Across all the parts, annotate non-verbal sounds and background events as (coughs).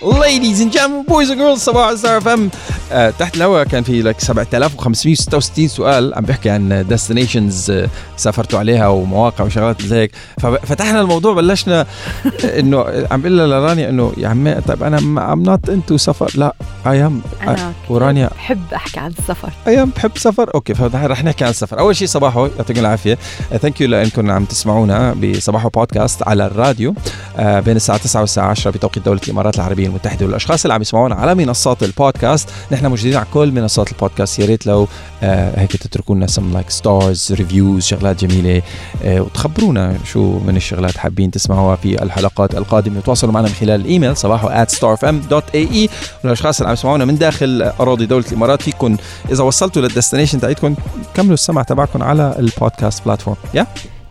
Ladies and gentlemen, boys and girls of RSRFM, تحت الهواء كان في لك 7566 سؤال عم بيحكي عن destinations سافرتوا عليها ومواقع وشغلات زي هيك. ففتحنا الموضوع بلشنا (laughs) إنه عم بقول لرانيا إنه يا عمي طيب أنا I'm not into سفر. لا I am أنا ورانيا. بحب أحكي عن السفر. I am بحب سفر okay فرح نحكي عن السفر. أول شيء صباحو يعطيكم العافية. thank you لانكم عم تسمعونا بصباحو بودكاست على الراديو. آه، بين الساعة 9 والساعة 10 بتوقيت دولة الإمارات العربية المتحدة والأشخاص اللي عم يسمعونا على منصات البودكاست. نحن موجودين على كل منصات البودكاست. يا ريت لو آه هيك تتركوا لنا some like stars reviews شغلات جميلة آه وتخبرونا شو من الشغلات حابين تسمعوها في الحلقات القادمة. تواصلوا معنا من خلال الإيميل صباحو starfm.ae والأشخاص اللي عم يسمعونا من داخل أراضي دولة الإمارات فيكم إذا وصلتوا لل destination تاعتكم كملوا السمع تبعكم على ال podcast platform يا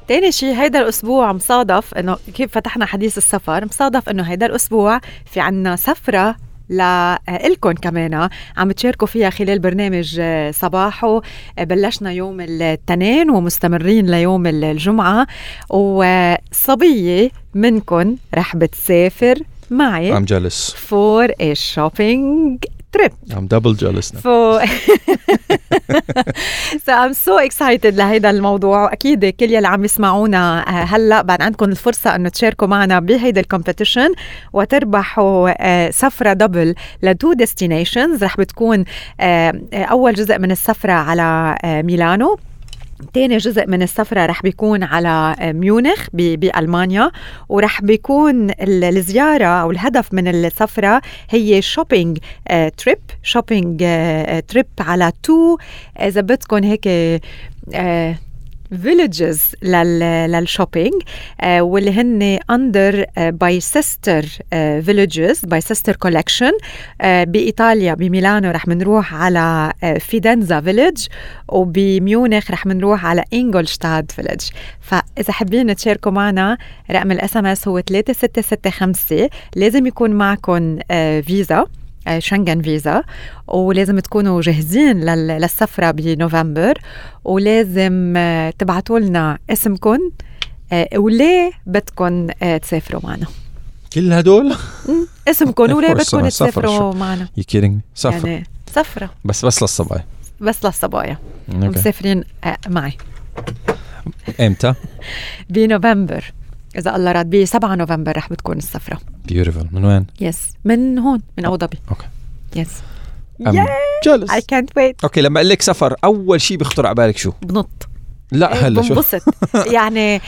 تاني شيء هيدا الأسبوع مصادف إنه كيف فتحنا حديث السفر. مصادف إنه هيدا الأسبوع في عنا سفرة لإلكم كمان عم تشاركوا فيها خلال برنامج صباحو بلشنا يوم الاثنين ومستمرين ليوم الجمعة. وصبية منكم رح بتسافر معي for a shopping trip. I'm double jealous now. So, (laughs) so I'm so excited لهيدا الموضوع وأكيد كل يلي عم يسمعونا هلأ بعد عندكم الفرصة إنه تشاركوا معنا بهيدا ال competition وتربحوا سفرة double ل two destinations رح بتكون أول جزء من السفرة على ميلانو تاني جزء من السفرة رح بيكون على ميونخ بألمانيا ورح بيكون الزيارة أو الهدف من السفرة هي shopping trip shopping trip على two إذا بدكم هيك villages لل shopping واللي هن under Bicester Villages Bicester Collection بإيطاليا بميلانو رح منروح على Fidenza Village وبميونخ رح منروح على Ingolstadt Village فإذا حابين تشاركوا معنا رقم ال SMS هو 3665 لازم يكون معكم فيزا. شنغن فيزا ولازم تكونوا جاهزين للسفرة بنوفمبر ولازم تبعتوا لنا اسمكم وليه بدكم تسافروا معنا. كل هدول؟ اسمكم وليه بدكم تسافروا معنا. You kidding me سفر. يعني سفرة. بس بس للصبايا. بس للصبايا. مسافرين معي. إمتى؟ بنوفمبر. إذا الله راد ب 7 نوفمبر رح بتكون السفرة. beautiful من وين؟ yes من هون من أبو ظبي. أوكي. يس جالس اي كانت ويت okay لما أقول لك سفر أول شيء بيخطر على بالك شو؟ بنط. لا هلا شو؟ بنبسط. (laughs) يعني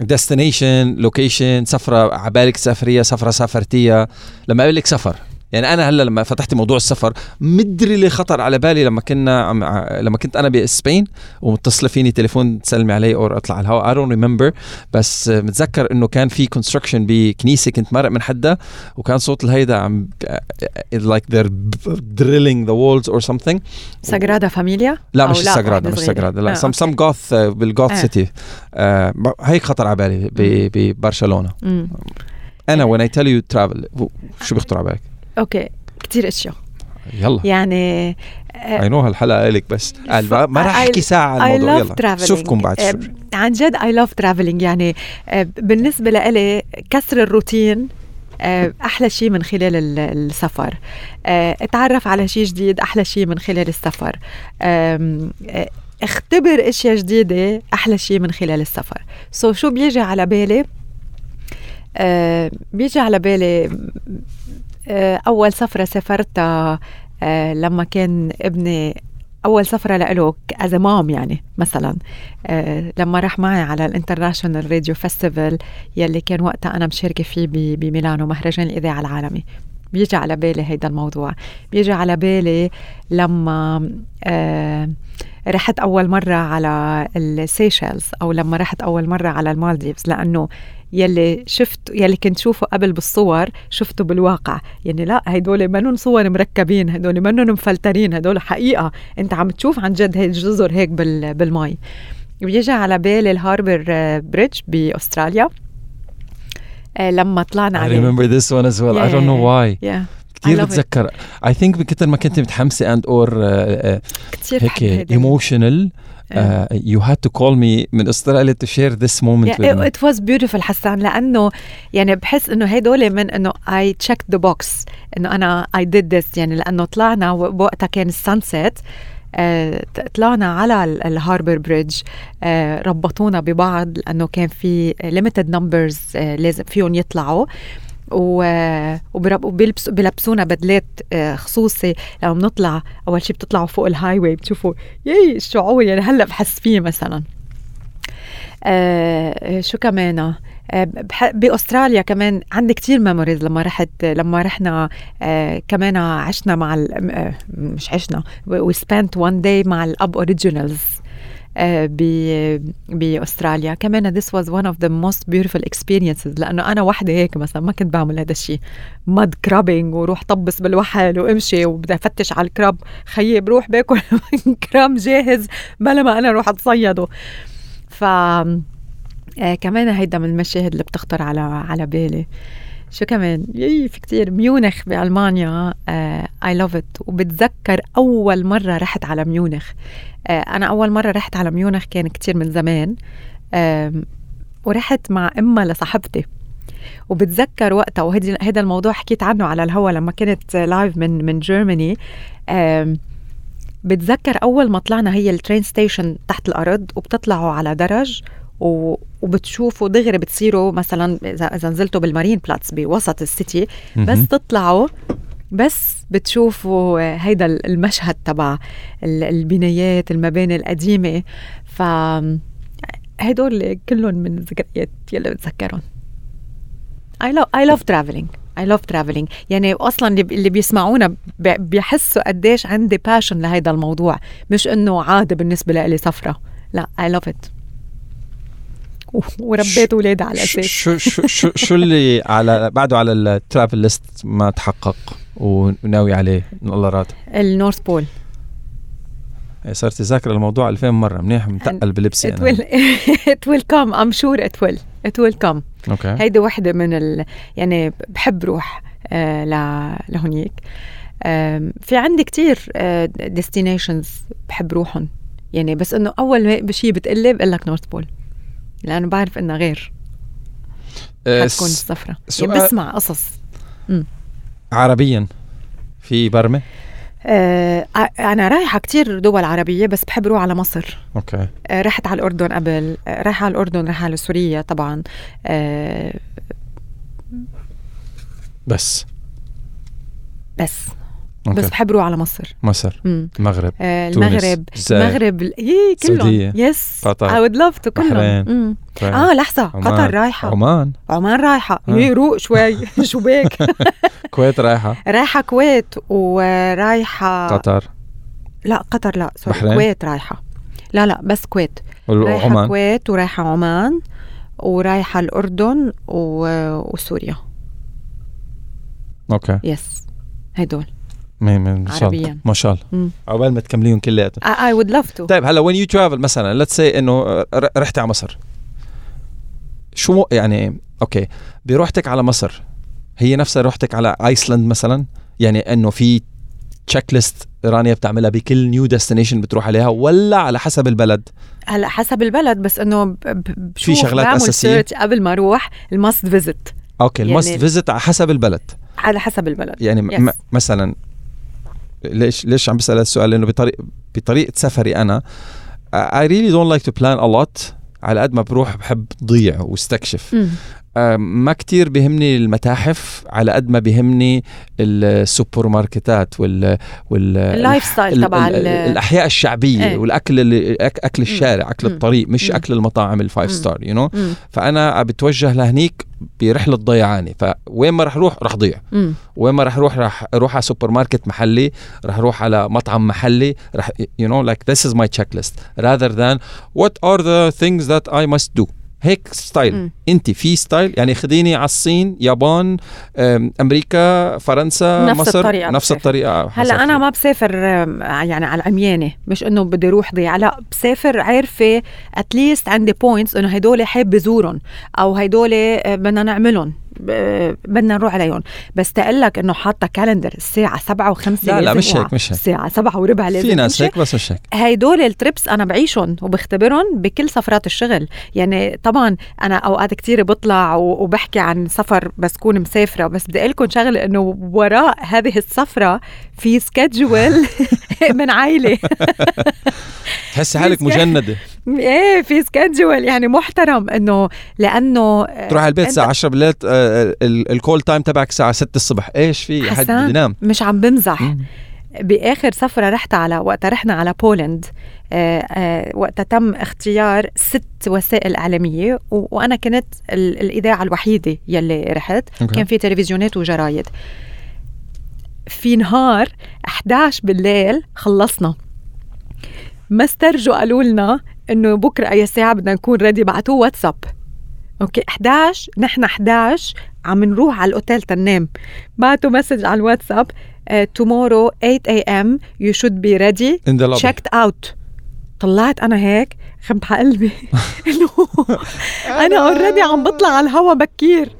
destination location سفرة على بالك سفرية سفرة سافرتيها لما أقول لك سفر يعني أنا هلأ لما فتحت موضوع السفر مدري اللي خطر على بالي لما كنا عم لما كنت أنا باسبين ومتصلة فيني تليفون تسلمي علي أو أطلع على الهواء. I don't remember بس متذكر إنه كان في construction بكنيسة كنت مرق من حدا وكان صوت الهيدا عم like they're drilling the walls or something ساجرادا فاميليا؟ لا مش الساجرادا مش الساجرادا لا some some Goth بال Goth city هيك خطر على بالي ببرشلونة. أنا وين I tell you travel شو بيخطر على بالك؟ okay كثير أشياء. يلا. يعني I know هالحلقه لك بس. ما راح أحكي ساعة عن الموضوع. يلا شوفكم بعد شوي. عن جد I love traveling يعني بالنسبة لإلي كسر الروتين أحلى شيء من خلال السفر. أتعرف على شيء جديد أحلى شيء من خلال السفر. اختبر أشياء جديدة أحلى شيء من خلال السفر. so so شو بيجي على بالي؟ بيجي على بالي أول سفرة سافرتها لما كان ابني أول سفرة له as mom يعني مثلا. لما راح معي على ال international radio festival يلي كان وقتها أنا مشاركة فيه بميلانو مهرجان الإذاعة العالمي. بيجي على بالي هيدا الموضوع. بيجي على بالي لما رحت أول مرة على السيشيلز أو لما رحت أول مرة على المالديفز لأنه يلي شفت يلي كنت شوفه قبل بالصور شفته بالواقع. يعني لا هدول منهم صور مركبين هدول منهم مفلترين هدول حقيقة. انت عم تشوف عن جد هي الجزر هيك بالمي. بيجي على بالي ال Harbour Bridge بأستراليا. لما طلعنا عليه. I remember this one as well. Yeah, I don't know why. Yeah. كثير بتذكر. I think بكثر ما كنت متحمسة and or كثير هيك emotional uh, you had to call me من استراليا to share this moment yeah, with me. it was beautiful حسان لأنه يعني بحس إنه هدول من إنه I checked the box إنه أنا I did this يعني لأنه طلعنا وقتها كان ال sunset آه طلعنا على ال Harbour Bridge آه ربطونا ببعض لأنه كان في limited numbers آه لازم فيهم يطلعوا. وبيلبسوا بيلبسونا بدلات آه، خصوصي. لما بنطلع أول شيء بتطلعوا فوق ال highway بتشوفوا يي الشعور يعني هلأ بحس فيه مثلا. آه شو كمان؟ آه بأستراليا كمان عندي كتير memories لما رحت لما رحنا آه كمان عشنا مع آه مش عشنا we spent one day مع ال aboriginals آه، باستراليا كمان this was one of the most beautiful experiences لأنه أنا وحدة هيك مثلا ما كنت بعمل هذا الشيء mud crabbing وروح طبس بالوحل وامشي وبدي افتش على ال crab خيي بروح باكل (laughs) crab جاهز بلا ما أنا أروح أتصيده. ف آه كمان هيدا من المشاهد اللي بتخطر على على بالي. شو كمان؟ يي في كتير. ميونخ بألمانيا I love it وبتذكر أول مرة رحت على ميونخ. آه أنا أول مرة رحت على ميونخ كان كتير من زمان. آه ورحت مع إما لصاحبتي. وبتذكر وقتها وهذا هذا الموضوع حكيت عنه على الهوا لما كنت live من من Germany بتذكر أول ما طلعنا هي ال train station تحت الأرض وبتطلعوا على درج. وبتشوفوا دغري بتصيروا مثلا اذا نزلتوا بال Marienplatz بوسط ال city بس تطلعوا بس بتشوفوا هيدا المشهد تبع البنايات المباني القديمة. ف هدول كلهم من الذكريات يلي بتذكرهم. I love I love traveling. I love traveling. يعني أصلا اللي بيسمعونا بيحسوا قديش عندي passion لهيدا الموضوع مش إنه عادي بالنسبة لي سفرة. لا I love it. (laughs) وربيت اولادي على الاساس شو شو شو شو اللي على بعده على ال travel list ما تحقق وناوي عليه؟ من الله راد. ال North Pole. صرت ذاكر الموضوع 2000 مرة منيح متقل بلبسي it will (laughs) it will come I'm sure it will. It will come. okay هيدي وحدة من ال... يعني بحب روح آه ل... لهونيك. آه في عندي كتير آه بحب روحهم. يعني بس إنه أول شيء بتقلي بقول لك North Pole. لأنه بعرف انها غير. آه، حتكون السفرة. يعني بسمع قصص. م. عربيا في برمة؟ آه أنا رايحة كتير دول عربية بس بحب أروح على مصر. okay. آه رحت على الأردن قبل. آه رايحة على الأردن رايحة على سوريا طبعا. آه بس. بس. okay. بس بحب أروح على مصر. مصر المغرب آه المغرب. المغرب. إيه كلهم yes قطر I would love to كلهم آه لحظة. عمان. قطر رايحة. عمان. عمان رايحة. آه. إيه روق شوي. (laughs) (laughs) شو بك (laughs) كويت رايحة. رايحة كويت ورايحة. قطر. لا قطر لا. sorry بحرين. كويت رايحة. لا لا بس كويت. رايحة عمان. كويت ورايحة عمان ورايحة الأردن و... وسوريا. okay. yes هدول ما شاء الله. ما شاء الله. عقبال ما تكمليهم كلياتهم. I would love to طيب هلا when you travel مثلا let's say إنه رحتي على مصر. شو يعني okay. بروحتك على مصر هي نفسها روحتك على ايسلند مثلا؟ يعني إنه في checklist رانيا بتعملها بكل new destination بتروح عليها ولا على حسب البلد؟ هلا حسب البلد بس إنه في شغلات أساسية؟ قبل ما أروح ال must visit okay ال must يعني visit على حسب البلد. على حسب البلد. يعني yes. مثلا ليش ليش عم بسأل السؤال؟ لأنه بطريق بطريقة سفري أنا. I really don't like to plan a lot. على قد ما بروح بحب ضيع واستكشف. ما كتير بهمني المتاحف على قد ما بيهمني السوبر ماركتات وال وال ال lifestyle تبع الأحياء الشعبية إيه. والأكل اللي أكل الشارع أكل الطريق مش أكل المطاعم ال five star you know فأنا بتوجه لهنيك برحلة ضيعاني فوين ما رح أروح رح ضيع. وين ما رح أروح رح أروح على سوبر ماركت محلي رح أروح على مطعم محلي رح you know like this is my checklist rather than what are the things that I must do. هيك style انت في ستايل يعني خديني على الصين يابان أمريكا فرنسا نفس مصر الطريقة نفس بسافر. الطريقة. هلأ أنا ما بسافر يعني على العميانة مش إنه بدي أروح ضيع لأ بسافر عارفة at least عندي points إنه هدول حابه زورهم أو هدول بدنا نعملهم بدنا نروح عليهم بس تقول لك إنه حاطة calendar الساعة 7 و5 لا لا مش هيك مش هيك. الساعة 7 وربع لازم في ناس. هيك بس مش هيك. هيدول ال trips أنا بعيشهم وبختبرهم بكل سفرات الشغل. يعني طبعا أنا أوقات كتير بطلع وبحكي عن سفر بس كون مسافرة. بس بدي أقول لكم شغلة إنه وراء هذه السفرة في schedule (laughs) من عائلة. (laughs) تحسي حالك مجندة. إيه في schedule يعني محترم إنه لأنه تروح على البيت الساعة 10 بالليل آه، ال- ال call time تبعك الساعة 6 الصبح. إيش في حد ينام مش عم بمزح. بآخر سفرة رحت على وقتها رحنا على بولند آه، آه، وقتها تم اختيار ست وسائل إعلامية وأنا كنت ال- الإذاعة الوحيدة يلي رحت. أوكي. كان في تلفزيونات وجرايد. في نهار 11 بالليل خلصنا. ما استرجوا قالوا لنا إنه بكرة أي ساعة بدنا نكون ready بعتوه واتساب. أوكي؟ 11 نحن 11 عم نروح على الأوتيل تنام. بعتوا message على الواتساب tomorrow 8 a.m. you should be ready. In the lobby. Checked out. طلعت أنا هيك خبط على قلبي. (laughs) (laughs) إنه أنا already عم بطلع على الهوا بكير.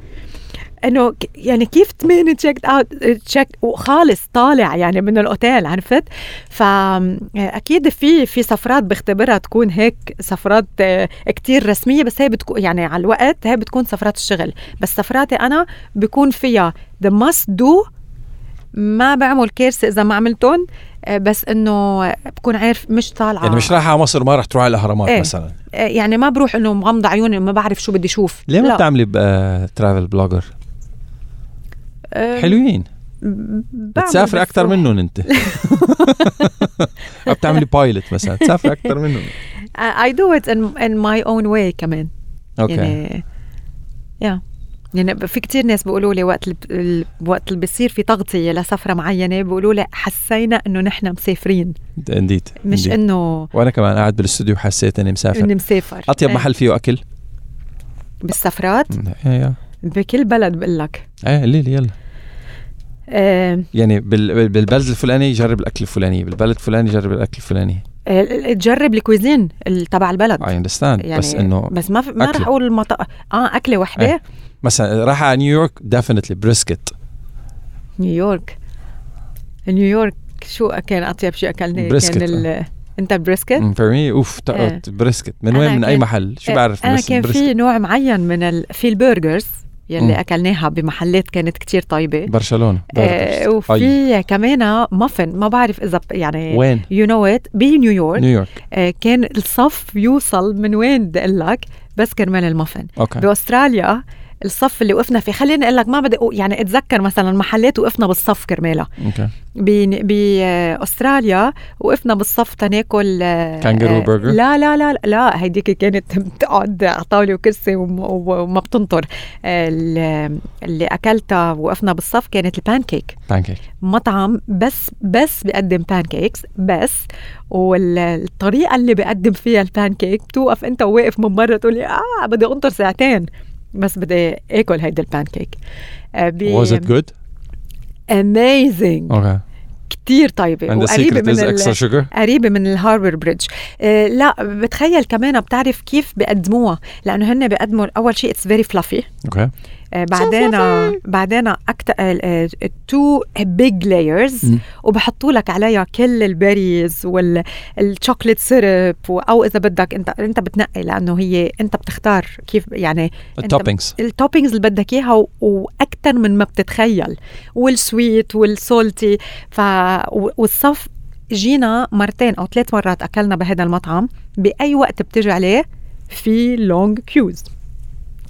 إنه يعني كيف 8 check out check وخالص طالع يعني من الأوتيل عرفت؟ فاكيد في في سفرات بختبرها تكون هيك سفرات آه، كتير رسمية بس هي بتكون يعني على الوقت هي بتكون سفرات الشغل. بس سفراتي أنا بكون فيها the must do ما بعمل كارثه إذا ما عملتهم آه، بس إنه بكون عارف مش طالعة. يعني مش رايحة على مصر ما رح تروح على الأهرامات إيه. مثلا؟ آه، يعني ما بروح إنه مغمضه عيوني ما بعرف شو بدي أشوف. ليه ما. بتعملي travel blogger حلوين. بتسافر أكثر. منهم أنت. (laughs) بتعملي pilot مثلا. تسافر أكثر منهم. I do it in, in my own way كمان. أوكي. يعني يا يعني في كتير ناس بيقولوا لي وقت ال- وقت اللي بيصير في تغطية لسفرة معينة بيقولوا لي حسينا إنه نحن مسافرين. indeed مش إنه وأنا كمان قاعد بالاستوديو حسيت إني مسافر. إني مسافر. أطيب إيه. محل فيه اكل بالسفرات؟ إيه بكل بلد بقول لك. إيه قولي لي يلا. يعني بال- بالبلد الفلاني جرب الأكل الفلاني بالبلد الفلاني جرب الأكل الفلاني. آه، تجرب ال cuisine ال- تبع البلد. I understand يعني بس إنه بس ما في ما. رح أقول المط... آه أكلة وحدة. إيه. مثلا راح على نيويورك definitely brisket نيويورك نيويورك شو كان أطيب شيء اكلناه brisket، كان ال... أنت brisket for me of إيه. brisket من أنا وين من أي محل؟ شو إيه، بعرف أنا كان brisket. في نوع معين من ال... في ال burgers. يلي مم. أكلناها بمحلات كانت كتير طيبة. برشلونة آه burgers. أي. وفي كمان مافن ما بعرف إذا يعني وين؟ you know at بنيويورك نيويورك آه كان الصف يوصل من وين بدي أقول لك؟ بس كرمال المافن أوكي. بأستراليا الصف اللي وقفنا فيه. خليني أقول لك ما بدي يعني أتذكر مثلا محلات وقفنا بالصف كرمالها أوكي. باستراليا وقفنا بالصف تناكل آه، كانجرو آه، برجر؟ لا لا لا لا هيديك كانت (laughs) بتقعد على طاوله وكرسي وم- وما بتنطر. ال- اللي أكلتها وقفنا بالصف كانت ال pancake. pancake. مطعم بس بس بيقدم pancakes بس والطريقة اللي بيقدم فيها البانكيك بتوقف أنت وواقف من برا تقول لي آه بدي أنطر ساعتين. بس بدي آكل هيدا البانكيك was it good? amazing أوكي كتير طيبة. And secret من ال- قريبة من ال Harbour Bridge آه لا بتخيل كمان بتعرف كيف بيقدموها لأنه هن بيقدموا أول شيء it's very fluffy أوكي بعدين بعدين أكتر two big layers. وبحطوا لك عليها كل ال berries وال chocolate syrup أو إذا بدك انت أنت بتنقي لأنه هي أنت بتختار كيف يعني ال toppings ال toppings اللي بدك إياها وأكثر من ما بتتخيل. وال sweet وال salty ف والصف جينا مرتين أو ثلاث مرات أكلنا بهذا المطعم. بأي وقت بتجي عليه في long queues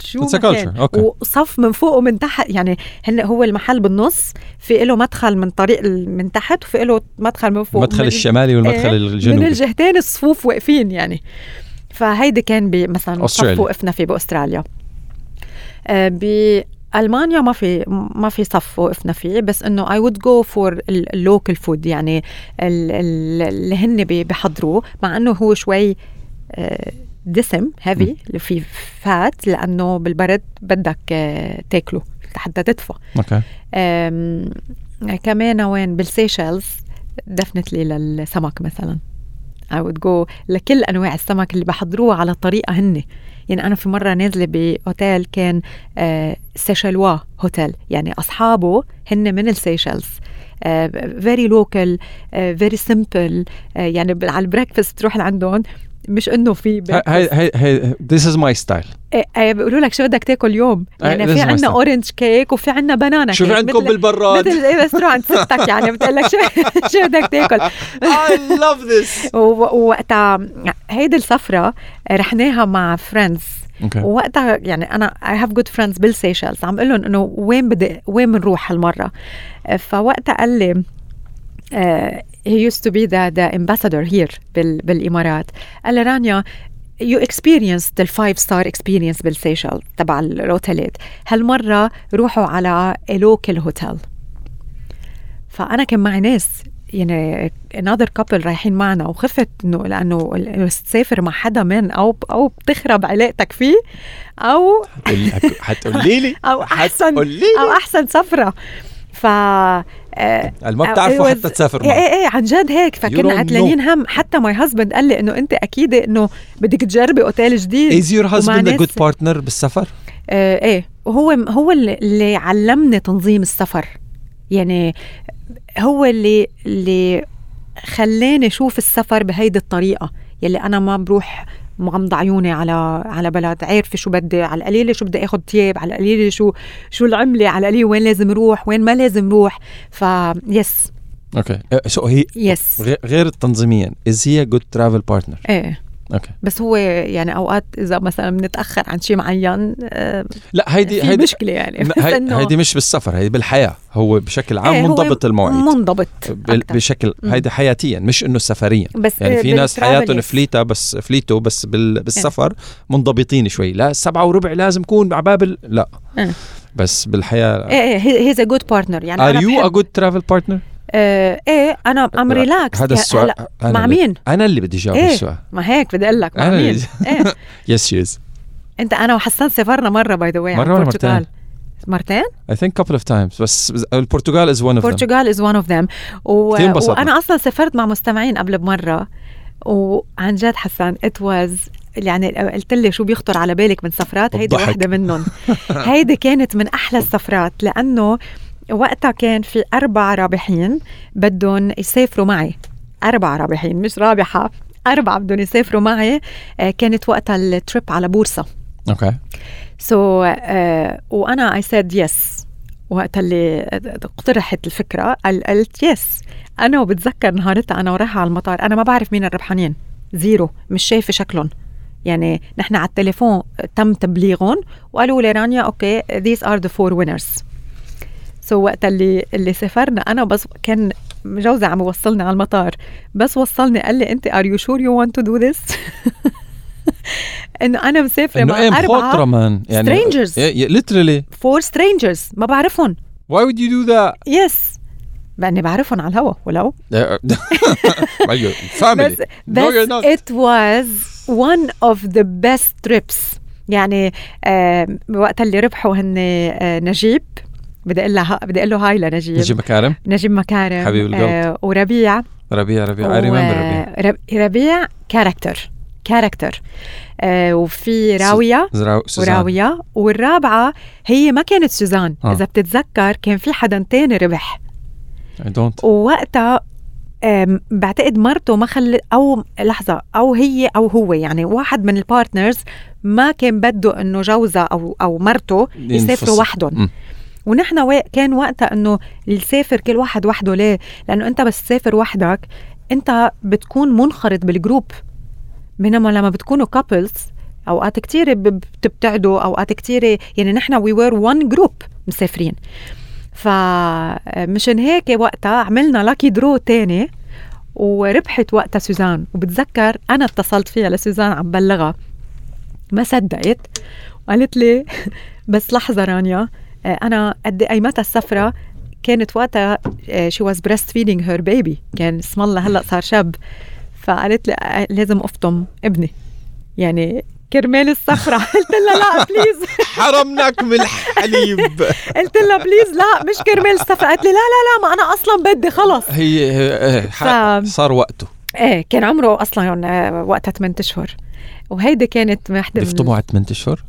شو It's a ما culture. كان. Okay. وصف من فوق ومن تحت يعني هن هو المحل بالنص في له مدخل من طريق من تحت وفي له مدخل من فوق المدخل من- الشمالي والمدخل إيه، من الجنوبي الجهتين الصفوف واقفين يعني فهيدي كان مثلا صف. وقفنا فيه بأستراليا آه، بألمانيا ما في ما في صف وقفنا فيه بس إنه I would go for ال local food يعني ال- ال- اللي هن بي- بيحضروه مع إنه هو شوي آه، دسم heavy اللي فيه فات لأنه بالبرد بدك آه، تاكله حتى تدفى. okay. كمان وين؟ بالسيشلز definitely للسمك مثلا. I would go لكل أنواع السمك اللي بحضروها على طريقة هن. يعني أنا في مرة نازلة بأوتيل كان آه سيشلوا هوتيل يعني أصحابه هن من السيشلز very local very simple يعني على ال breakfast تروح لعندهم مش إنه في هاي هاي هاي this is my style بيقولوا لك شو بدك تاكل اليوم يعني في عندنا orange cake وفي عندنا banana شو في عندكم بالبراد؟ مثل عند ستك يعني بتقول لك شو (laughs) شو بدك تاكل. I love this ووقتها هيدي السفره رحناها مع friends okay ووقتها يعني أنا I have good friends بالسيشلز. عم بقول لهم إنه وين بدي وين بنروح هالمرة؟ فوقتها قال لي uh, he used to be the, the ambassador here بال, بالامارات قال لي رانيا you experienced ال five star experience بالسيشل تبع الاوتيلات هالمرة روحوا على local hotel فأنا كان معي ناس يعني another couple رايحين معنا وخفت إنه لأنه تسافر مع حدا من أو أو بتخرب علاقتك فيه أو حتقولي لي (laughs) أو احسن أو أحسن سفرة. ف ما بتعرفوا حتى تسافر إيه إيه إيه عن جد هيك. فكنا عتلانين هم حتى my husband قال لي إنه أنت أكيد إنه بدك تجربي أوتيل جديد. ومع husband a ناس- good partner بالسفر؟ آه إيه. وهو هو اللي- اللي علمني تنظيم السفر. يعني هو اللي اللي خلاني أشوف السفر بهيدي الطريقة. يلي أنا ما بروح مغمضة عيوني على على بلد عارفة شو بدي على القليلة شو بدي اخذ تياب على القليلة شو شو العملة على القليلة وين لازم أروح وين ما لازم أروح ف يس أوكي سو هي يس غير- غير تنظيميا is he a good travel partner؟ إيه. أوكي بس هو يعني أوقات إذا مثلا بنتأخر عن شيء معين آه، لا هيدي هيدي مشكلة يعني (laughs) هيدي مش بالسفر هيدي بالحياة هو بشكل عام إيه، منضبط المواعيد منضبط. بشكل. هيدي حياتيا مش إنه سفريا بس يعني في ناس حياتهم. فليتا بس فليتو بس بال بالسفر منضبطين شوي لا سبعة وربع لازم يكون على باب لا إيه. بس بالحياة إيه he's a good partner يعني you a بحب good travel partner؟ آه إيه أنا I'm relaxed هذا السؤال أنا مع مين؟ أنا اللي بدي جاوب إيه. السؤال ما هيك بدي أقول لك مع أنا مين؟ إيه (laughs) yes yes أنت أنا وحسان سافرنا مرة by the way ولا مرتين؟ مرتين؟ I think couple of times بس البرتغال is one of them البرتغال is one of them كتير انبسطنا. وأنا أصلا سافرت مع مستمعين قبل بمرة وعن جد حسان it was يعني قلت لي شو بيخطر على بالك من سفرات هيدي. واحدة منهم (laughs) هيدي كانت من أحلى السفرات لأنه وقتها كان في أربع رابحين بدهم يسافروا معي. أربع رابحين مش رابحة أربعة بدهم يسافروا معي. آه، كانت وقتها ال trip على بورصة. okay so so, uh, وأنا I said yes وقت اللي اقترحت الفكرة قلت yes أنا وبتذكر نهارتها أنا ورايحة على المطار أنا ما بعرف مين الربحانين. zero مش شايفة شكلهم. يعني نحن على التليفون تم تبليغهم. وقالوا لي رانيا okay these are the four winners. so وقت اللي اللي سافرنا. أنا بس كان جوزي عم يوصلني على المطار. بس وصلني قال لي أنت are you sure you want to do this إنه أنا مسافرة مع إيه أربعة مخاطرة man يعني strangers. literally. four strangers ما بعرفهم. Why would you do that? yes باني بعرفهم على الهوا. (laughs) ولو family. بس بس it was one of the best trips. يعني آه وقت اللي ربحوا هن آه نجيب. بدي أقول لها بدي أقول له هاي لنجيب. نجيب مكارم؟ نجيب مكارم. حبيب القلب. آه وربيع. ربيع ربيع. I remember ربيع. ربيع character character آه وفي راوية. زراو سوزان. وراوية. والرابعة هي ما كانت سوزان. آه. إذا بتتذكر كان في حدا تاني ربح. I don't. ووقتها بعتقد مرته ما خلت أو لحظة أو هي أو هو يعني واحد من ال partners ما كان بده إنه جوزها أو أو مرته يسافروا. وحدهم. ونحن كان وقتها إنه يسافر كل واحد وحده ليه؟ لأنه أنت بس تسافر وحدك أنت بتكون منخرط بال group. بينما لما بتكونوا couples أوقات كتير ب- بتبتعدوا أوقات كتير يعني نحن we were one group مسافرين. فمشان هيك وقتها عملنا lucky draw تاني وربحت وقتها سوزان. وبتذكر أنا اتصلت فيها لسوزان عم بلغها. ما صدقت. وقالت لي (laughs) بس لحظة رانيا أنا قد ايمتى السفرة كانت وقتها she was breastfeeding her baby كان اسم الله هلأ صار شاب. فقالت لي آه، لازم أفطم ابني. يعني كرمال السفرة. (laughs) قلت لها لا please حرمناك من الحليب. (laughs) قلت لها please لا مش كرمال السفرة. قالت لي لا لا لا ما أنا أصلا بدي خلص. هي ف- صار وقته. إيه كان عمره أصلا آه، وقتها 8 أشهر. وهيدي كانت واحدة بيفطموا على 8 أشهر؟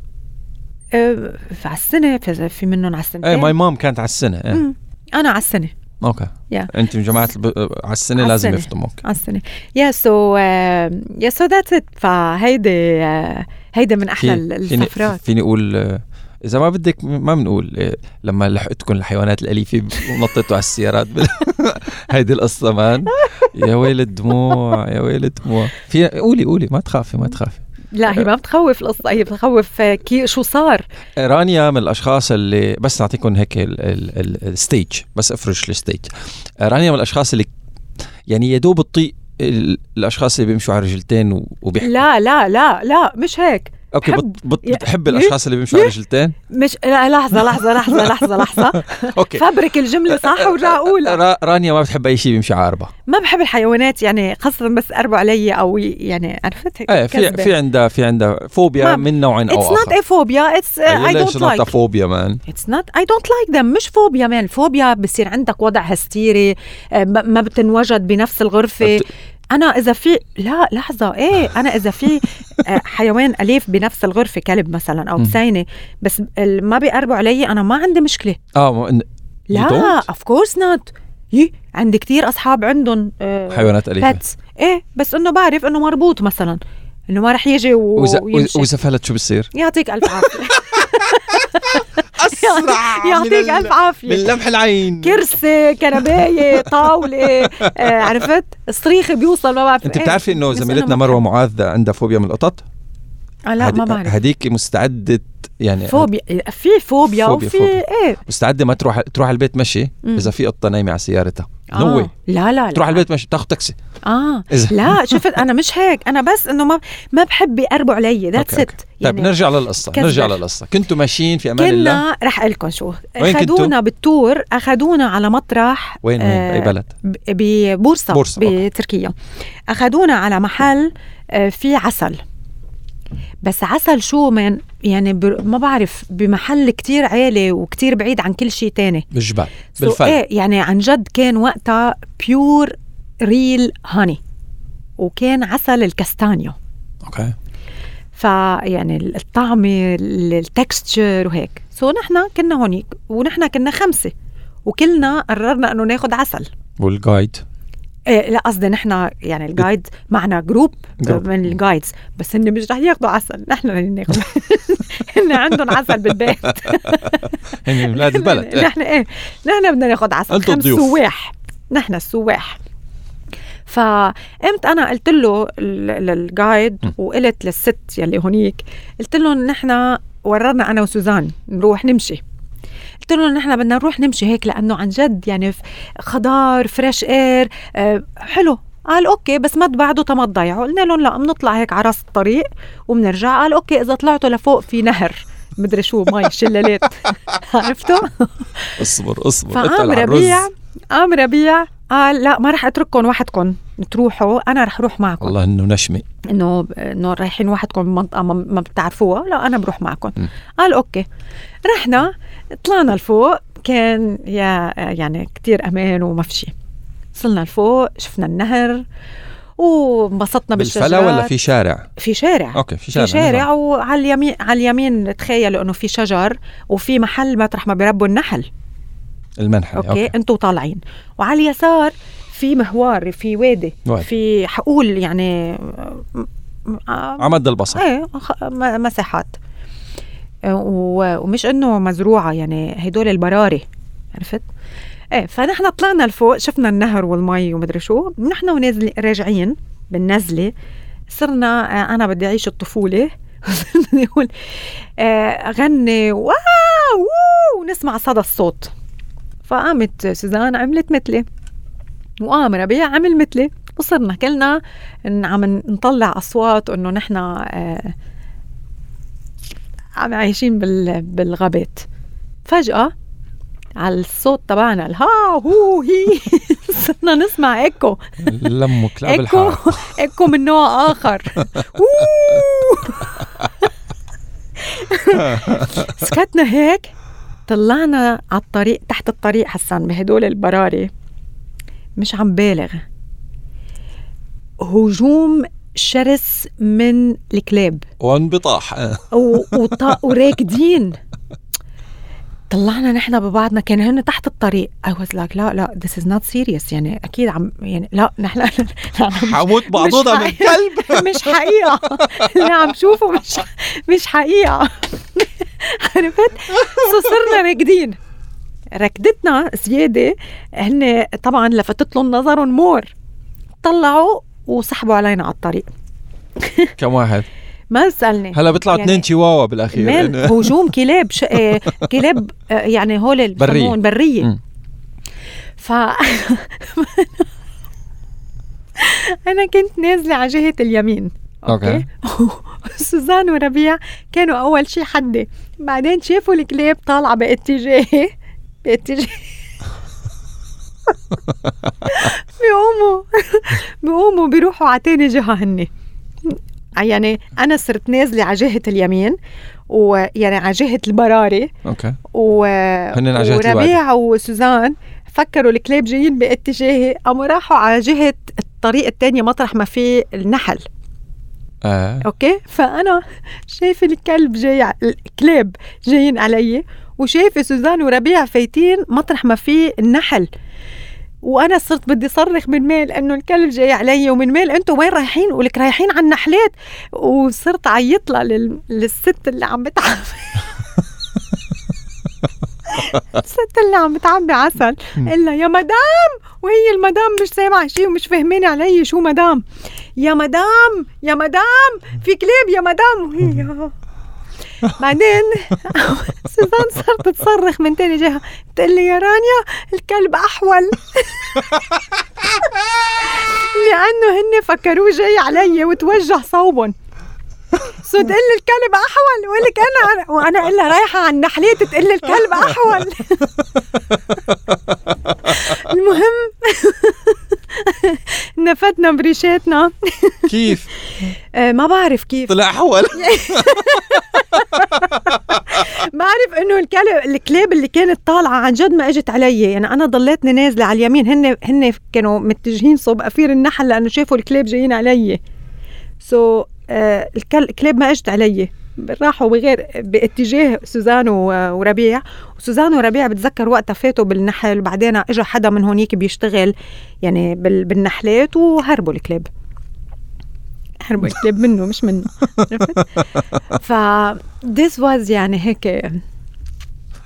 آه، على السنة في, في منهم على السنة إيه my mom كانت على السنة إيه. أنا على السنة okay. Yeah. أنت من جماعة الب... على السنة على لازم. يفطموك على السنة yeah so yeah so that's it فهيدي آه، هيدا من أحلى ال- فيني, السفرات فيني أقول آه، إذا ما بدك ما بنقول لما لحقتكم الحيوانات الأليفة ونطيتوا على السيارات. (laughs) هيدي القصة man يا ويل الدموع يا ويل الدموع. في قولي قولي ما تخافي ما تخافي. لا هي ما بتخوف القصة هي بتخوف آه، okay شو صار. رانيا من الأشخاص اللي بس نعطيكم هيك ال- ال- ال- ال stage بس افرش ال stage. رانيا من الأشخاص اللي يعني يا دوب تطيق ال- الأشخاص اللي بيمشوا على رجلتين وبيحكوا. لا لا لا لا مش هيك. okay but بت بتحب الأشخاص اللي بيمشوا على رجلتين مش لا لحظة لحظة لحظة لحظة لحظة. (laughs) okay. فبرك الجملة صح (laughs) ورجع أقولها را- رانيا ما بتحب أي شيء بيمشي على أربعة. ما بحب الحيوانات يعني خاصة بس قربوا علي أو ي- يعني عرفت؟ هيك إيه في في عندها في عندها فوبيا من نوع أو آخر. it's uh, I ليش don't not a like. phobia man It's not I don't like them مش فوبيا man الفوبيا بصير عندك وضع هستيري آه، ما ما بتنوجد بنفس الغرفة. أنا إذا في لا لحظة إيه (laughs) أنا إذا في آه، حيوان أليف بنفس الغرفة كلب مثلا أو مم. بسينة بس ما بيقربوا علي أنا ما عندي مشكلة. آه لا؟ of course not yeah عندي كتير أصحاب عندهم آه، حيوانات أليفة. إيه بس إنه بعرف إنه مربوط مثلا. إنه ما رح يجي و... واذا ويمشي واذا فلت شو بصير؟ يعطيك ألف عافية (laughs) أسرع يعطيك ألف عافية من لمح العين كرسي كنباية طاولة آه عرفت الصريخ بيوصل ما بعرف أنت. بتعرفي إنه زميلتنا مروة معاذ عندها فوبيا من القطط؟ آه لا ما بعرف هديك مستعدة يعني فوبيا في فوبيا, فوبيا، وفي فوبيا. إيه مستعدة ما تروح تروح على البيت مشي. إذا في قطة نايمة على سيارتها. no way لا لا تروح على لا البيت مشي تاخذ تاكسي. آه. إذا. لا (laughs) شفت أنا مش هيك. أنا بس إنه ما ما بحب يقربوا علي. that's it okay. طيب نرجع للقصة كذبة. نرجع للقصة. كنتوا ماشيين في أمان الله؟ كنا رح أقول لكم شو؟ أخذونا بال tour أخذونا على مطرح وين وين؟ آه، بأي بلد؟ ببورصة okay. بتركيا. أخذونا على محل آه، فيه عسل. بس عسل شو من يعني بر- ما بعرف بمحل كتير عالي وكتير بعيد عن كل شيء تاني. بالجبال So بالفلا إيه يعني عن جد كان وقتها pure real honey وكان عسل الكاستانيو. okay. فيعني الطعمة ال texture وهيك. so نحن كنا هونيك ونحن كنا خمسة وكلنا قررنا إنه ناخد عسل. وال guide إيه لا قصدي نحن يعني ال guide معنا group. من ال guides بس هن مش رح ياخدوا عسل نحن اللي ناخد (laughs) هن عندهم عسل بالبيت (laughs) هن ولاد البلد إيه. نحن إيه نحن بدنا ناخد عسل خمس الضيوف. سواح نحن السواح فقمت أنا قلت له لل guide. وقلت للست يلي هونيك قلت لهم نحن قررنا أنا وسوزان نروح نمشي قلت لهم نحن بدنا نروح نمشي هيك لأنه عن جد يعني خضار fresh air آه حلو. قال okay بس ما تبعدوا تما تضيعوا. قلنا لهم لا بنطلع هيك على راس الطريق وبنرجع. قال okay إذا طلعتوا لفوق في نهر. مدري شو مي شلالات (laughs) عرفتوا؟ (laughs) اصبر اصبر. فقام ربيع قام ربيع قال لا ما رح أترككم وحدكم. تروحوا أنا رح أروح معكم. والله إنه نشمي إنه إنه رايحين وحدكم بمنطقه ما, ما بتعرفوها؟ لا أنا بروح معكم. م. قال okay. رحنا طلعنا لفوق. كان يا يعني كتير أمان وما في شيء. وصلنا لفوق شفنا النهر وانبسطنا بالشجرات بالفلا ولا في شارع؟ في شارع. okay في شارع في شارع وعلى اليمين على اليمين تخيلوا إنه في شجر وفي محل مطرح ما بيربوا النحل. المنحل okay, okay. أنتوا طالعين. وعلى اليسار في مهوار في وادي وادي. في حقول يعني ع مد البصر. إيه مساحات. ومش إنه مزروعة يعني هدول البراري عرفت؟ إيه فنحن طلعنا لفوق شفنا النهر والمي ومدري شو. نحن ونازلين راجعين بالنزلة. صرنا آه، أنا بدي أعيش الطفولة. (laughs) صرنا نقول آه، غني واو ونسمع صدى الصوت. فقامت سوزان عملت مثلي. وقام ربيع عمل مثلي. وصرنا كلنا إن عم نطلع أصوات إنه نحن آه، عم عايشين بال- بالغابات. فجأة على الصوت تبعنا الها هو هي (laughs) صرنا نسمع إيكو. لمه كلاب إيكو (laughs) إيكو من نوع آخر. (laughs) سكتنا هيك. طلعنا على الطريق تحت الطريق حسن بهدول البراري. مش عم بالغ. هجوم شرس من الكلاب. وانبطاح. وراكدين طلعنا نحن ببعضنا كان هن تحت الطريق. I was like لا لا this is not serious. يعني أكيد عم يعني لا نحن (laughs) حموت بعضونا من. كلب (laughs) مش حقيقة. (laughs) اللي عم شوفه مش مش حقيقة. عرفت؟ so صرنا راكدين. ركدتنا زيادة. هن طبعا لفتت لهم نظرهم more. طلعوا وسحبوا علينا على الطريق. كم واحد؟ ما تسألني هلا بيطلعوا يعني اثنين شيواوا بالأخير. لأن- (laughs) (laughs) هجوم كلاب ش... آه، كلاب آه، يعني هول برية. مم. ف (laughs) أنا كنت نازلة على جهة اليمين. okay. سوزان وربيع كانوا أول شي حدي. بعدين شافوا الكلاب طالعة باتجاهي باتجاه بيقوموا بيقوموا بيروحوا على تاني جهة هني. يعني أنا صرت نازلة على جهة اليمين ويعني على جهة البراري. أوكي. و... على جهة وربيع وسوزان فكروا الكلاب جايين باتجاهي قاموا راحوا على جهة الطريق التانية مطرح ما في النحل. آه. أوكي؟ فأنا شايفه الكلب جاي الكلاب جايين علي وشايفه سوزان وربيع فايتين مطرح ما في النحل. وأنا صرت بدي صرخ من ميل إنه الكلب جاي علي ومن ميل أنتم وين رايحين؟ ولك رايحين على النحلات وصرت عيط لها لل... للست اللي عم بتعبي (laughs) الست اللي عم بتعبي عسل. الا يا مدام! وهي المدام مش سامعة شيء ومش فاهمين علي شو مدام. يا مدام! يا مدام! في كلاب! يا مدام! وهي يا (laughs) بعدين سوزان صارت تصرخ من تاني جهة. بتقول لي يا رانيا الكلب أحول. (laughs) لأنه هن فكروه جاي علي وتوجه صوبهم. سو تقول لي الكلب أحول. ولك أنا وأنا أقول لها رايحة على النحلات تقول لي الكلب أحول. (laughs) المهم. (laughs) نفتنا بريشاتنا. (laughs) كيف؟ آه، ما بعرف كيف. طلع حول. (laughs) بعرف إنه الكلب الكلاب اللي كانت طالعة عن جد ما إجت علي. يعني أنا ضليتني نازلة على اليمين. هن هن كانوا متجهين صوب قفير النحل لأنه شافوا الكلاب جايين علي. so, so, آه الكل- الكلاب ما إجت علي. راحوا بغير باتجاه سوزان وربيع. وسوزان وربيع بتذكر وقتها فاتوا بالنحل وبعدين اجى حدا من هونيك بيشتغل يعني بال- بالنحلات وهربوا الكلاب. هربوا الكلاب (laughs) منه مش منه؟ ف this was يعني هيك.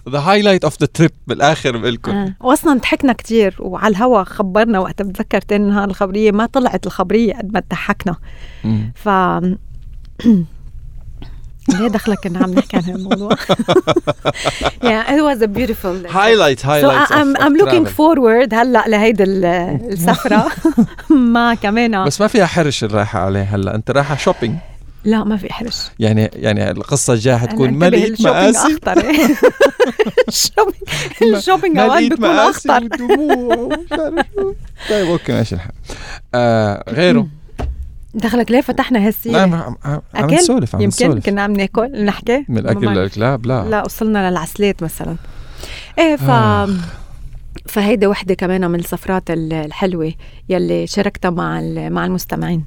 the highlight of the trip بالآخر بقلكم آه. واصلا ضحكنا كتير وعلى الهوا خبرنا وقتها بتذكر تاني نهار الخبرية ما طلعت الخبرية قد ما ضحكنا. ف (clears throat) ليه دخلك ان عم نحكي عن هالموضوع؟ (laughs) yeah, it was a beautiful highlight So highlight I'm, I'm looking forward هلأ لهيدي ال- السفرة. (laughs) ما كمان. بس ما فيها حرش الرايحة عليه هلأ. أنت رايحة شوبينج لا ما في حرش. يعني يعني القصة الجاية حتكون ما انتبه، لقيت ال shopping ال shopping لقيت بيكون ودموع شو. طيب أوكي ماشي الحال. آه غيره؟ (laughs) دخلك ليه فتحنا هالسيرة؟ نعم عم عم؟ نسولف عم يمكن نسولف. كنا عم ناكل نحكي؟ من الاكل للكلاب لا. لا وصلنا للعسلات مثلا. إيه ف آه. فهيدي وحدة كمان من السفرات ال- الحلوة يلي شاركتها مع مع المستمعين.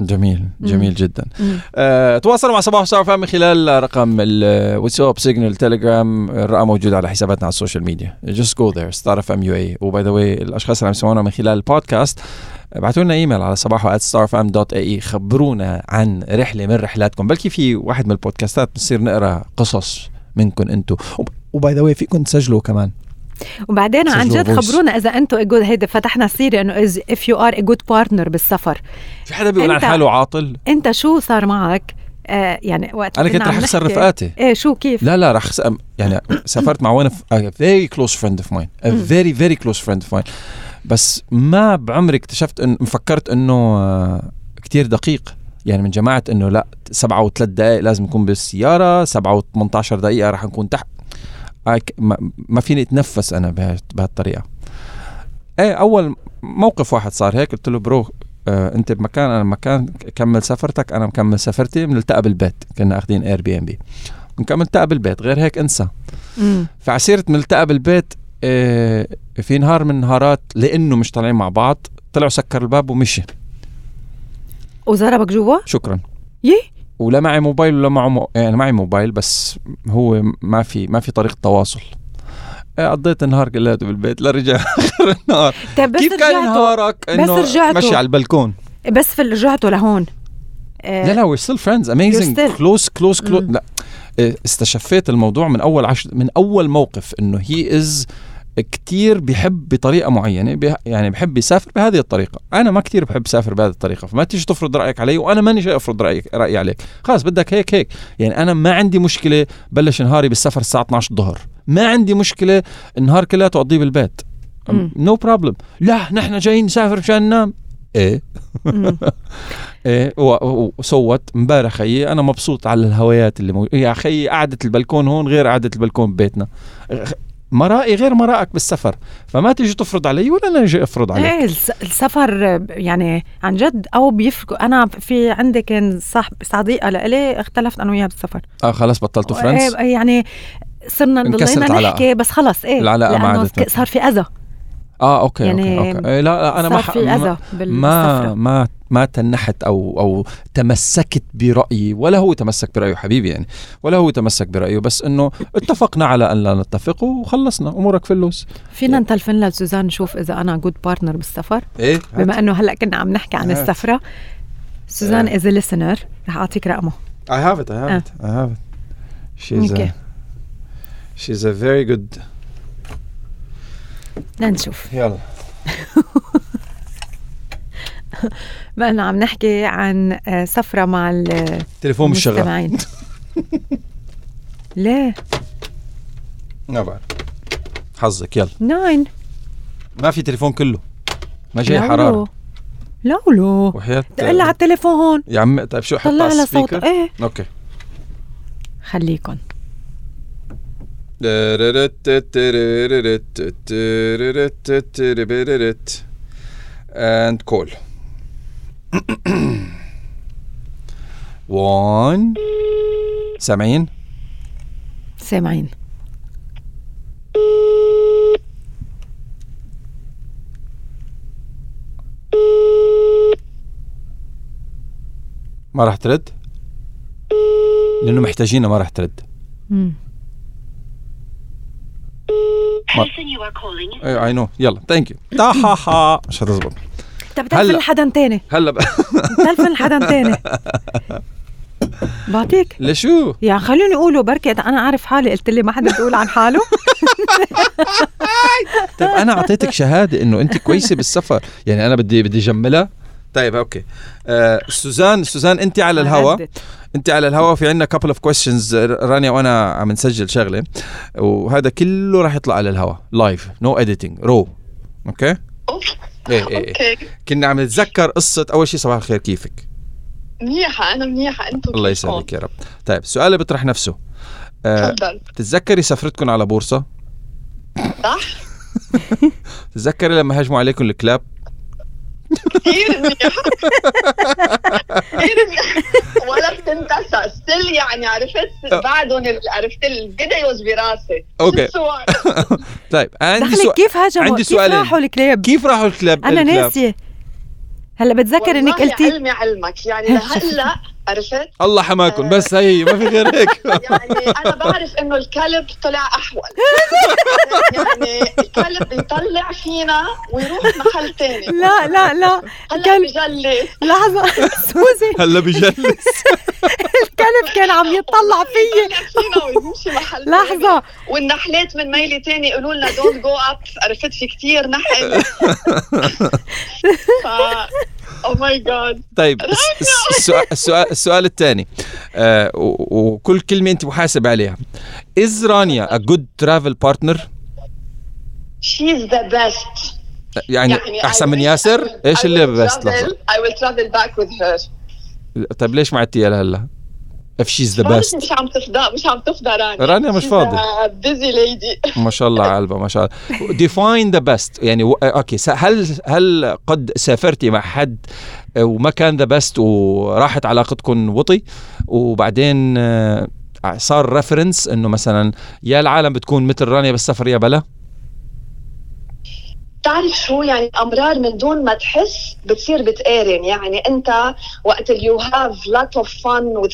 جميل جميل جدا. مم. أه تواصلوا مع صباح فهم من خلال رقم الواتساب سيجنال تيليجرام. الرقم موجود على حساباتنا على السوشيال ميديا. Just go there. ستار اف ام يو اي و by the way الأشخاص اللي عم يسمعونا من خلال البودكاست ابعتوا لنا إيميل على sabaho@starfm.ae خبرونا عن رحلة من رحلاتكم. بلكي في واحد من البودكاستات بنصير نقرأ قصص منكم أنتم و by the way فيكم تسجلوا كمان. وبعدين عن جد. خبرونا إذا أنتم good هيدا فتحنا سيره إنه if you are good partner بالسفر. في حدا بيقول عن حاله عاطل؟ أنت شو صار معك؟ آه يعني وقت أنا كنت رح اخسر رفقاتي إيه شو كيف؟ لا لا رح يعني سافرت مع one of a very close friend of mine. A مم. very very close friend of mine. بس ما بعمري اكتشفت ان فكرت إنه كتير دقيق. يعني من جماعة إنه لا سبعة وثلاث دقائق لازم نكون بالسيارة سبعة و18 دقيقة رح نكون تحت. آه، ما, فيني أتنفس أنا بها- بهالطريقة. إيه أول موقف واحد صار هيك قلت له bro آه أنت بمكان أنا بمكان كمل سفرتك أنا مكمل سفرتي بنلتقى بالبيت. كنا اخذين Airbnb بنكمل نلتقى بالبيت غير هيك انسى. فعسيرة ملتقى بالبيت في نهار من النهارات لأنه مش طالعين مع بعض طلع سكر الباب ومشي. وضربك جوا؟ شكرا. يي؟ ولا معي موبايل ولا معه مو... يعني معي موبايل بس هو ما في ما في طريقه تواصل. إيه، قضيت النهار كلياته بالبيت لرجع (laughs) آخر النهار. طيب بس كيف كان نهارك؟ إنه. مشي على البلكون. بس في رجعتوا لهون. آه، لا لا we still friends amazing. close close close. لا. إيه، استشفيت الموضوع من أول عشر من أول موقف إنه he is كتير بيحب بطريقة معينة بي يعني بحب يسافر بهذه الطريقة. أنا ما كتير بحب أسافر بهذه الطريقة فما تيجي تفرض رأيك علي وأنا ماني جاي أفرض رأيك رأيي عليك. خلاص بدك هيك هيك. يعني أنا ما عندي مشكلة بلش نهاري بالسفر الساعة 12 الظهر. ما عندي مشكلة النهار كلياته اقضيه بالبيت. no no problem لا نحن جايين نسافر مشان ننام. إيه. (laughs) إيه و- و- وصوت امبارح خيي. أنا مبسوط على الهوايات اللي مو... يا خيي قعدة البلكون هون غير قعدة البلكون ببيتنا. مرائي غير مرائك بالسفر فما تيجي تفرض علي ولا أنا أجي أفرض عليك إيه الس- السفر يعني عن جد أو بيفرقوا أنا في عندي كان صاحب صديقة لإلي اختلفت أنا وياها بالسفر آه خلاص بطلتوا friends إيه يعني صرنا ضلينا. نحكي بس خلص إيه العلاقة ما. صار في أذى آه أوكي يعني أوكي أوكي إيه لا لا أنا ما ح- في ما ما. ما ما تنحت أو أو تمسكت برأيي ولا هو تمسك برأيه حبيبي يعني ولا هو تمسك برأيه بس إنه اتفقنا على أن لا نتفق وخلصنا أمورك في اللوز فينا نتلفن لسوزان نشوف إذا أنا good partner بالسفر إيه بما إنه هلأ كنا عم نحكي عن هات. السفرة سوزان. از listener رح أعطيك رقمه I have it. I have Ah. it. I have it. She's Okay. a she's a very good. لنشوف يلا. (laughs) بقى عم نحكي عن آه، سفرة مع تليفون مش شغال. المستمعين. (laughs) ليه؟ ما بعرف. حظك يلا. ناين. ما في تليفون كله. ما جاي. حرارة. لولو. وحياة. تقلها على التليفون. يا عم طيب شو حط على صوت السبيكر؟ إيه. أوكي. خليكم and call. (clears throat) One. سامعين سامعين ما راح ترد؟ لأنه محتاجينها ما راح ترد. مم. person you are calling. I I know يلا thank you ها مش هتزبط طب تلفن. لحدا تاني. هلا بقى. (laughs) تلفن لحدا تاني. بعطيك. لشو؟ يعني خلوني اقولوا بركي أنا عارف حالي قلت لي ما حدا بيقول عن حاله. (laughs) طيب أنا أعطيتك شهادة إنه أنت كويسة بالسفر. يعني أنا بدي بدي اجملها طيب okay. آه سوزان سوزان أنت على الهوا. عدت. أنت على الهوا في عندنا couple of questions رانيا وأنا عم نسجل شغلة وهذا كله راح يطلع على الهوا. live no editing raw okay؟ أوف. إيه إيه, إيه. okay. كنا عم نتذكر قصة أول شيء صباح الخير كيفك؟ منيحة أنا منيحة. أنتم الله يسعدك يا رب. طيب سؤال بيطرح نفسه. آه تفضل. تتذكري سفرتكم على بورصة؟ صح؟ (laughs) تتذكري لما هجموا عليكم الكلاب؟ كثير منيح كثير منيح ولا بتنتسى. still يعني عرفت بعدهم ال- عرفت ال videos براسي. الصور. (laughs) (laughs) طيب عندي سؤال كيف هاجموا؟ عندي كيف سؤالين. راحوا الكلاب؟ كيف راحوا الكلاب؟ أنا؟ ناسية. هلأ بتذكر إنك والله قلتي علمي علمك. يعني (laughs) لهلأ عرفت؟ الله حماكم بس هي ما في غير (laughs) هيك. يعني أنا بعرف إنه الكلب طلع أحول. (laughs) يعني الكلب بيطلع فينا ويروح محل تاني. لا لا لا. هلأ. بجلس. لحظة سوزي. هلأ بجلس. (laughs) الكلب كان عم يطلع فيي. فينا ويمشي محل. لحظة. والنحلات من ميل تاني يقولوا لنا don't go up عرفت في كتير نحل. my God طيب الس- الس- السؤال السؤال, السؤال الثاني. آه وكل كلمة أنت محاسب عليها. is رانيا a good travel partner she's the best يعني, أحسن من ياسر؟ إيش اللي بس لحظة؟ I will travel back with her. طيب ليش ما عدتيها لهلا؟ If she's the بعرف best. مش عم تفضى مش عم تفضى رانيا. رانيا مش فاضية. busy lady ما شاء الله على قلبها ما شاء الله. Define the best. يعني و... okay. هل هل قد سافرتي مع حد وما كان the best وراحت علاقتكم وطي؟ وبعدين آه، صار reference إنه مثلا يا العالم بتكون مثل رانيا بالسفر يا بلا؟ بتعرف شو يعني أمرار من دون ما تحس بتصير بتقارن. يعني أنت وقت you have lot of fun with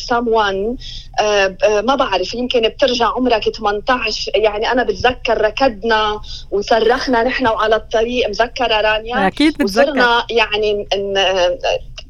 آه، آه، ما بعرف يمكن بترجع عمرك 18 يعني أنا بتذكر ركضنا وصرخنا نحن وعلى الطريق متذكرة رانيا. أكيد بتذكر. وصرنا يعني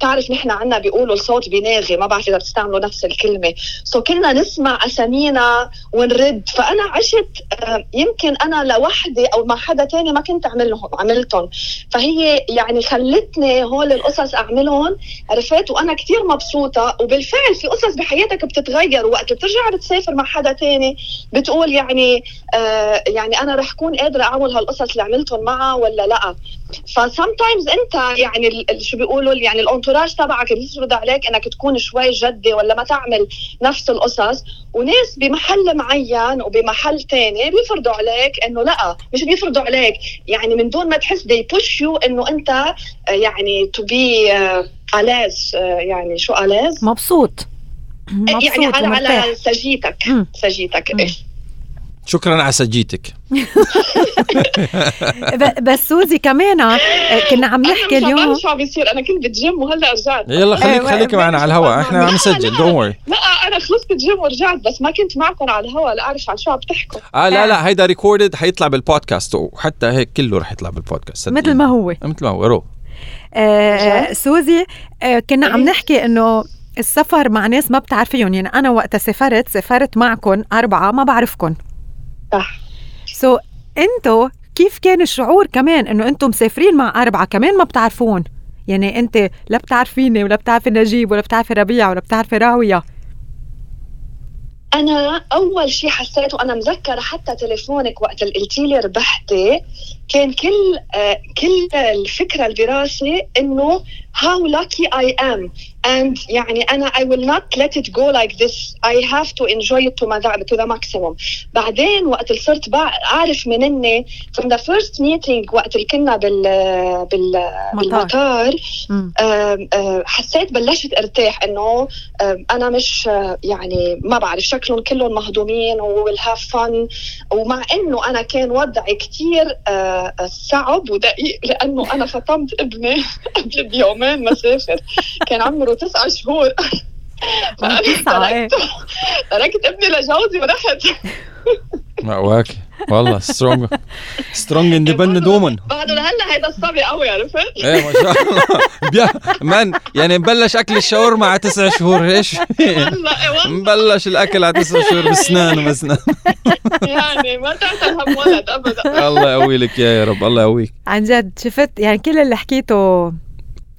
بتعرف نحن عنا بيقولوا الصوت بيناغي ما بعرف إذا بتستعملوا نفس الكلمة. سو كنا نسمع أسامينا ونرد. فأنا عشت آه، يمكن أنا لوحدي أو مع حدا تاني ما كنت اعملهم عملتهم. فهي يعني خلتني هول القصص أعملهم. عرفت؟ وأنا كثير مبسوطة. وبالفعل في قصص بحياتك بتتغير. وقت بترجع بتسافر مع حدا تاني بتقول يعني آه يعني أنا رح كون قادرة أعمل هالقصص اللي عملتهم معها ولا لأ. فسمتايمز أنت يعني شو بيقولوا يعني الانتوراج تبعك بيفرض عليك إنك تكون شوي جدي ولا ما تعمل نفس القصص وناس بمحل معين وبمحل تاني بيفرضوا عليك إنه لأ مش بيفرضوا عليك يعني من دون ما تحس they push you إنه أنت آه، يعني آه، ألاز آه، يعني شو ألاز؟ مبسوط يعني مبسوط على ومرتاح على سجيتك. سجيتك. إيه. شكرا على سجيتك. (laughs) بس سوزي كمان آه، كنا عم نحكي مش اليوم. بعرف شو عم بيصير. أنا كنت بالجيم وهلأ رجعت. يلا خليك إيه، خليك معنا على الهواء إحنا عم نسجل و raw لا أنا خلصت الجيم ورجعت بس ما كنت معكم على الهواء لا اعرف عن شو عم تحكوا. آه لا لا هيدا recorded حيطلع بالبودكاست وحتى هيك كله رح يطلع بالبودكاست مثل. ما هو. مثل ما هو raw آه سوزي آه كنا عم إيه. نحكي إنه السفر مع ناس ما بتعرفيهم. يعني أنا وقت سافرت سافرت معكم أربعة ما بعرفكم صح. سو so, انتو كيف كان الشعور كمان إنه أنتم مسافرين مع أربعة كمان ما بتعرفون؟ يعني انت لا بتعرفيني ولا بتعرفي نجيب ولا بتعرفي ربيع ولا بتعرفي راوية. أنا أول شيء حسيته أنا مذكرة حتى تليفونك وقت اللي قلتي لي ربحتي كان كل آه كل الفكرة اللي براسي إنه how lucky I am. And يعني أنا I will not let it go like this. I have to enjoy it to, my, to the maximum. بعدين وقت صرت أعرف من إني from the first meeting وقت اللي كنا بال, بال بالمطار حسيت بلشت ارتاح إنه آم، أنا مش يعني ما بعرف شكلهم كلهم مهضومين ويل هاف فن ومع إنه أنا كان وضعي كثير صعب ودقيق لأنه أنا فطمت ابني (laughs) قبل بيومين ما سافر. كان عمره (laughs) (laughs) تسعة شهور. إيه. تركت تركت ابني لجوزي ورحت ما أقواك (laughs) والله strong strong independent woman بعده لهلا هيدا الصبي قوي عرفت؟ إيه ما شاء الله. man يعني مبلش أكل الشاورما على تسع شهور إيش؟ والله إيه والله. مبلش الأكل على تسع شهور بسنان وبسنان. يعني ما تعتل هم ولد ابدا. الله يقوي لك يا يا رب الله يقويك. عن جد شفت يعني كل اللي حكيته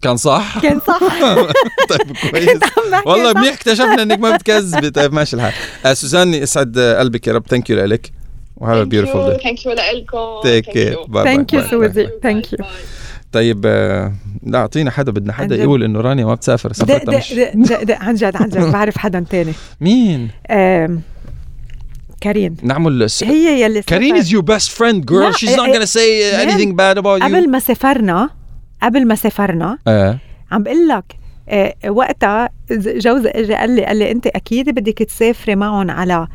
كان صح؟ كان صح. (laughs) طيب كويس. (laughs) والله. منيح اكتشفنا إنك ما بتكذبي طيب ماشي الحال. آه سوزان يسعد قلبك يا رب. thank you لك و have beautiful day thank you لكم take care bye Thank you, Suzy. Thank you. طيب آه، لا أعطينا حدا. بدنا حدا. يقول إنه رانيا ما بتسافر. سفرتها مش. دق دق دق عن جد عن جد. (laughs) بعرف حدا تاني. مين؟ آم، كارين نعمل س... هي يلي كارين سافرت. is your best friend لا، girl she's not إيه، gonna say man. anything bad about you. قبل ما سافرنا قبل ما سافرنا آه. عم بقول لك آه، وقتها جوزي اجى قال لي قال لي أنت أكيد بدك تسافري معهم على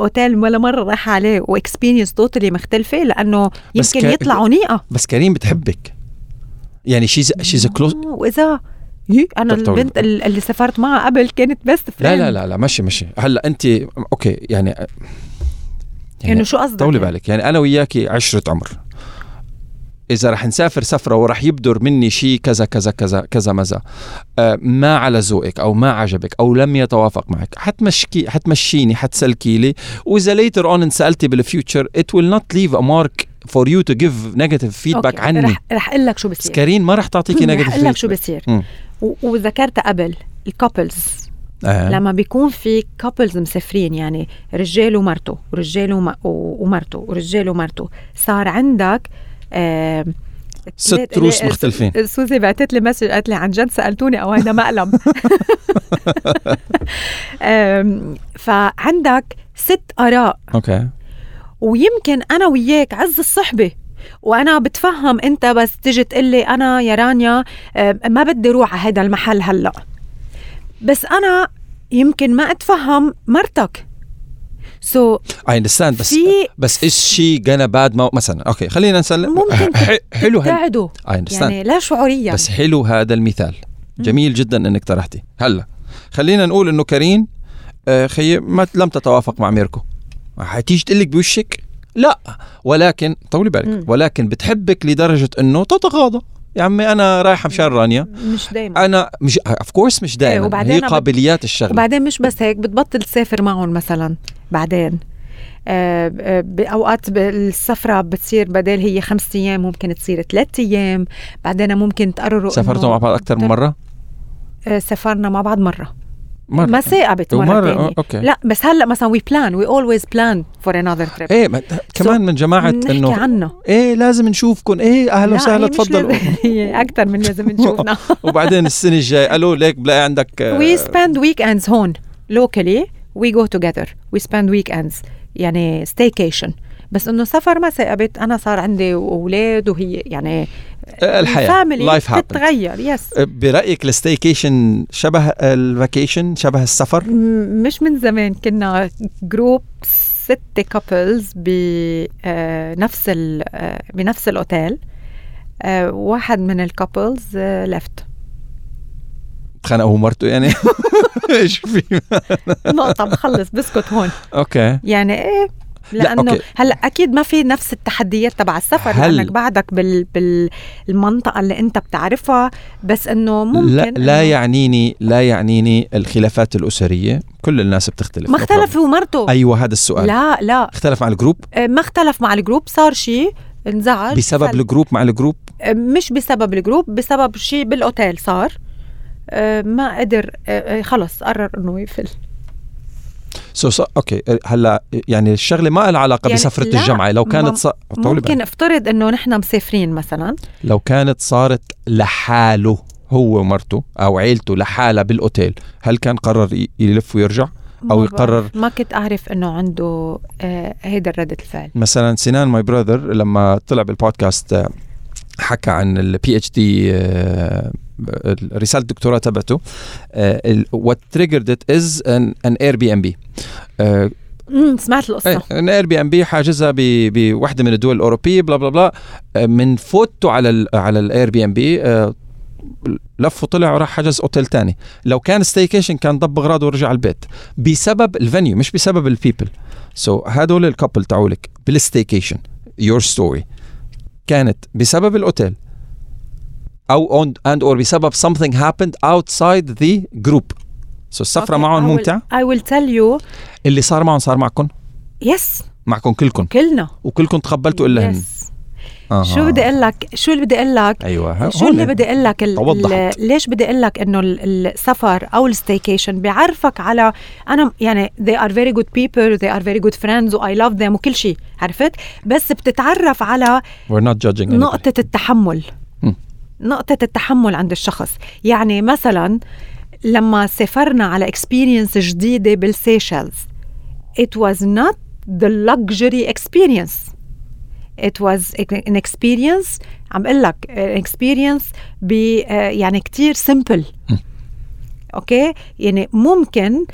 اوتيل ولا مرة راح عليه و experience totally مختلفة لأنه بس يمكن كا- يطلعوا نيقة. بس كريم بتحبك. يعني she's she's close وإذا أنا البنت ال- اللي سافرت معها قبل كانت best لا لا لا لا ماشي ماشي. هلأ أنت okay يعني يعني شو قصدك؟ طولي يعني؟ بالك. يعني أنا وياكي عشرة عمر. إذا رح نسافر سفرة ورح يبدر مني شيء كذا كذا كذا كذا مزا. آه ما على ذوقك أو ما عجبك أو لم يتوافق معك. حتمشكي حتمشيني حتسلكي لي. وإذا later on انسالتي بالفيوتشر will not leave a mark for you to give negative feedback أوكي، عني. رح رح أقول لك شو بصير. سكرين ما رح تعطيكي رح نيجاتيف أقول لك شو بصير. وذكرت قبل الكابلز آه. لما بيكون في كابلز مسافرين يعني رجال ومرته ورجال ومرته ورجال ومرته صار عندك آه ست روس مختلفين. سوزي بعتت لي message قالت لي عن جد سألتوني أو هذا مقلب (laughs) آم، فعندك ست آراء. okay. ويمكن أنا وياك عز الصحبة وأنا بتفهم أنت بس تيجي تقول لي أنا يا رانيا ما بدي أروح على هذا المحل هلأ. بس أنا يمكن ما أتفهم مرتك. سو اي اندرستاند بس بس is she gonna باد ما مثلا. okay خلينا نسلم ممكن (laughs) حلو تبتعدوا I understand يعني لا شعوريا. بس حلو هذا المثال. جميل جدا إنك طرحتي. هلا خلينا نقول إنه كريم آه، خي ما لم تتوافق مع ميركو. حتيجي تقول لك بوشك؟ لا. ولكن طولي. بالك. ولكن بتحبك لدرجة إنه تتغاضى. يا عمي أنا رايحه مشان رانيا. مش دايما. أنا مش of course مش دائما إيه، وبعدين هي قابليات الشغله وبعدين مش بس هيك بتبطل تسافر معهم مثلا بعدين. آه، باوقات السفرة بتصير بدل هي خمسة أيام ممكن تصير ثلاث أيام. بعدين ممكن تقرروا سافرتوا مع بعض أكثر من مرة؟ آه، سافرنا مع بعض مرة. مرة. ما صاقبت تانية. آه، okay. لا بس هلأ مثلا we plan we always plan for another trip إيه ما- كمان من جماعة نحكي إنه عنه. إيه لازم نشوفكم إيه أهلا لا، وسهلا تفضلوا. (laughs) هي أكثر من لازم نشوفنا. (laughs) وبعدين السنة الجاية قالوا ليك بلاقي عندك آه، we spend weekends هون locally. We go together. We spend weekends. يعني staycation. بس إنه سفر ما صاقبت أنا صار عندي أولاد وهي يعني الحياة. family life happen بتتغير yes برأيك ال staycation شبه ال vacation شبه السفر؟ مش من زمان كنا group ست couples بنفس ال آه، بنفس الأوتيل. آه، واحد من ال couples left تخانقوا مرته يعني. (laughs) (laughs) إيش في نقطة بخلص بسكت هون. okay. يعني إيه لأنه okay. هلأ أكيد ما في نفس التحديات تبع السفر هل- لأنك بعدك بال بالمنطقة اللي أنت بتعرفها بس أنه ممكن لا لا إنه يعنيني لا يعنيني الخلافات الأسرية. كل الناس بتختلف. ما اختلف. هو مرته. أيوه هذا السؤال. لا لا. اختلف مع ال group؟ آه، ما اختلف مع ال group صار شيء انزعج. بسبب سل- ال group مع ال group؟ آه، مش بسبب الجروب بسبب شيء بالأوتيل صار. آه، ما قدر خلص قرر إنه يفل so so, okay هلا يعني الشغلة ما لها علاقة يعني بسفرة لا، الجامعة لو كانت ص... ممكن. افترض إنه نحن مسافرين مثلا. لو كانت صارت لحاله هو ومرته أو عيلته لحالها بالأوتيل هل كان قرر يفل ويرجع؟ ما يقرر-. ما كنت أعرف إنه عنده آه، هيدا ردة الفعل. مثلا سنان my brother لما طلع بالبودكاست آه، حكى عن ال PhD رساله الدكتوراه تبعته. what triggered it is an Airbnb سمعت القصة. an Airbnb حاجزها بوحدة من الدول الأوروبية بلا بلا بلا. آه، من فوته على ال على ال Airbnb لف وطلع وراح حجز أوتيل تاني. لو كان staycation كان ضب أغراضه ورجع البيت. بسبب ال venue مش بسبب ال people so so, هدول ال couple تاعولك بال staycation your story كانت بسبب الأوتيل. أو on and or بسبب something happened outside the group. so so, السفرة Okay, معهم I will- ممتع I will tell you اللي صار معهم صار معكم؟ yes معكم كلكم؟ كلنا. وكلكم تقبلتوا إلا هن. yes. آه. شو بدي أقول لك شو اللي بدي أقول لك؟ أيوه شو اللي بدي أقول لك ليش بدي أقول لك إنه ال- السفر أو ال staycation بيعرفك على أنا يعني they are very good people they are very good friends و I love them وكل شيء عرفت؟ بس بتتعرف على we're not judging anybody. نقطة التحمل. نقطة التحمل عند الشخص. يعني مثلا لما سافرنا على experience جديدة بالسيشلز it was not the luxury experience. It was an experience عم أقول لك experience ب يعني كتير simple. okay؟ يعني ممكن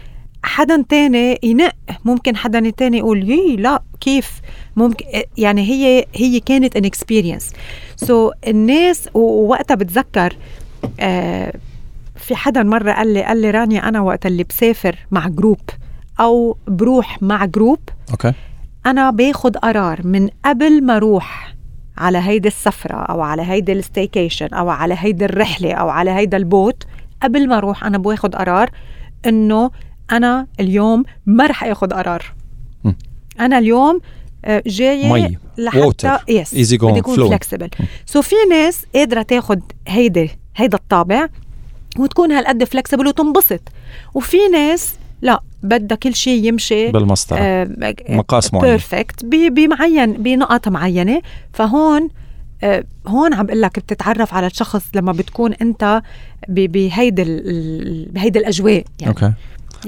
حدا تاني ينق ممكن حدا تاني يقول يي لا كيف؟ ممكن يعني هي هي كانت an experience so الناس ووقتها بتذكر آه في حدا مرة قال لي قال لي رانيا أنا وقت اللي بسافر مع group أو بروح مع group okay أنا باخد قرار من قبل ما أروح على هيدي السفرة أو على هيدي ال staycation أو على هيدي الرحلة أو على هيدا ال boat قبل ما أروح أنا باخد قرار إنه أنا اليوم ما رح آخد قرار م. أنا اليوم آه، جاية مي. لحتى yes بدي أكون flowing flexible so في ناس قادرة تاخد هيدي هيدا الطابع وتكون هالقد flexible وتنبسط. وفي ناس لا بدها كل شيء يمشي بالمسطرة. آه، مقاس معين. perfect بمعين بنقط معينة. فهون آه، هون عم بقول لك بتتعرف على الشخص لما بتكون أنت بهيدي بهيدي الأجواء. يعني okay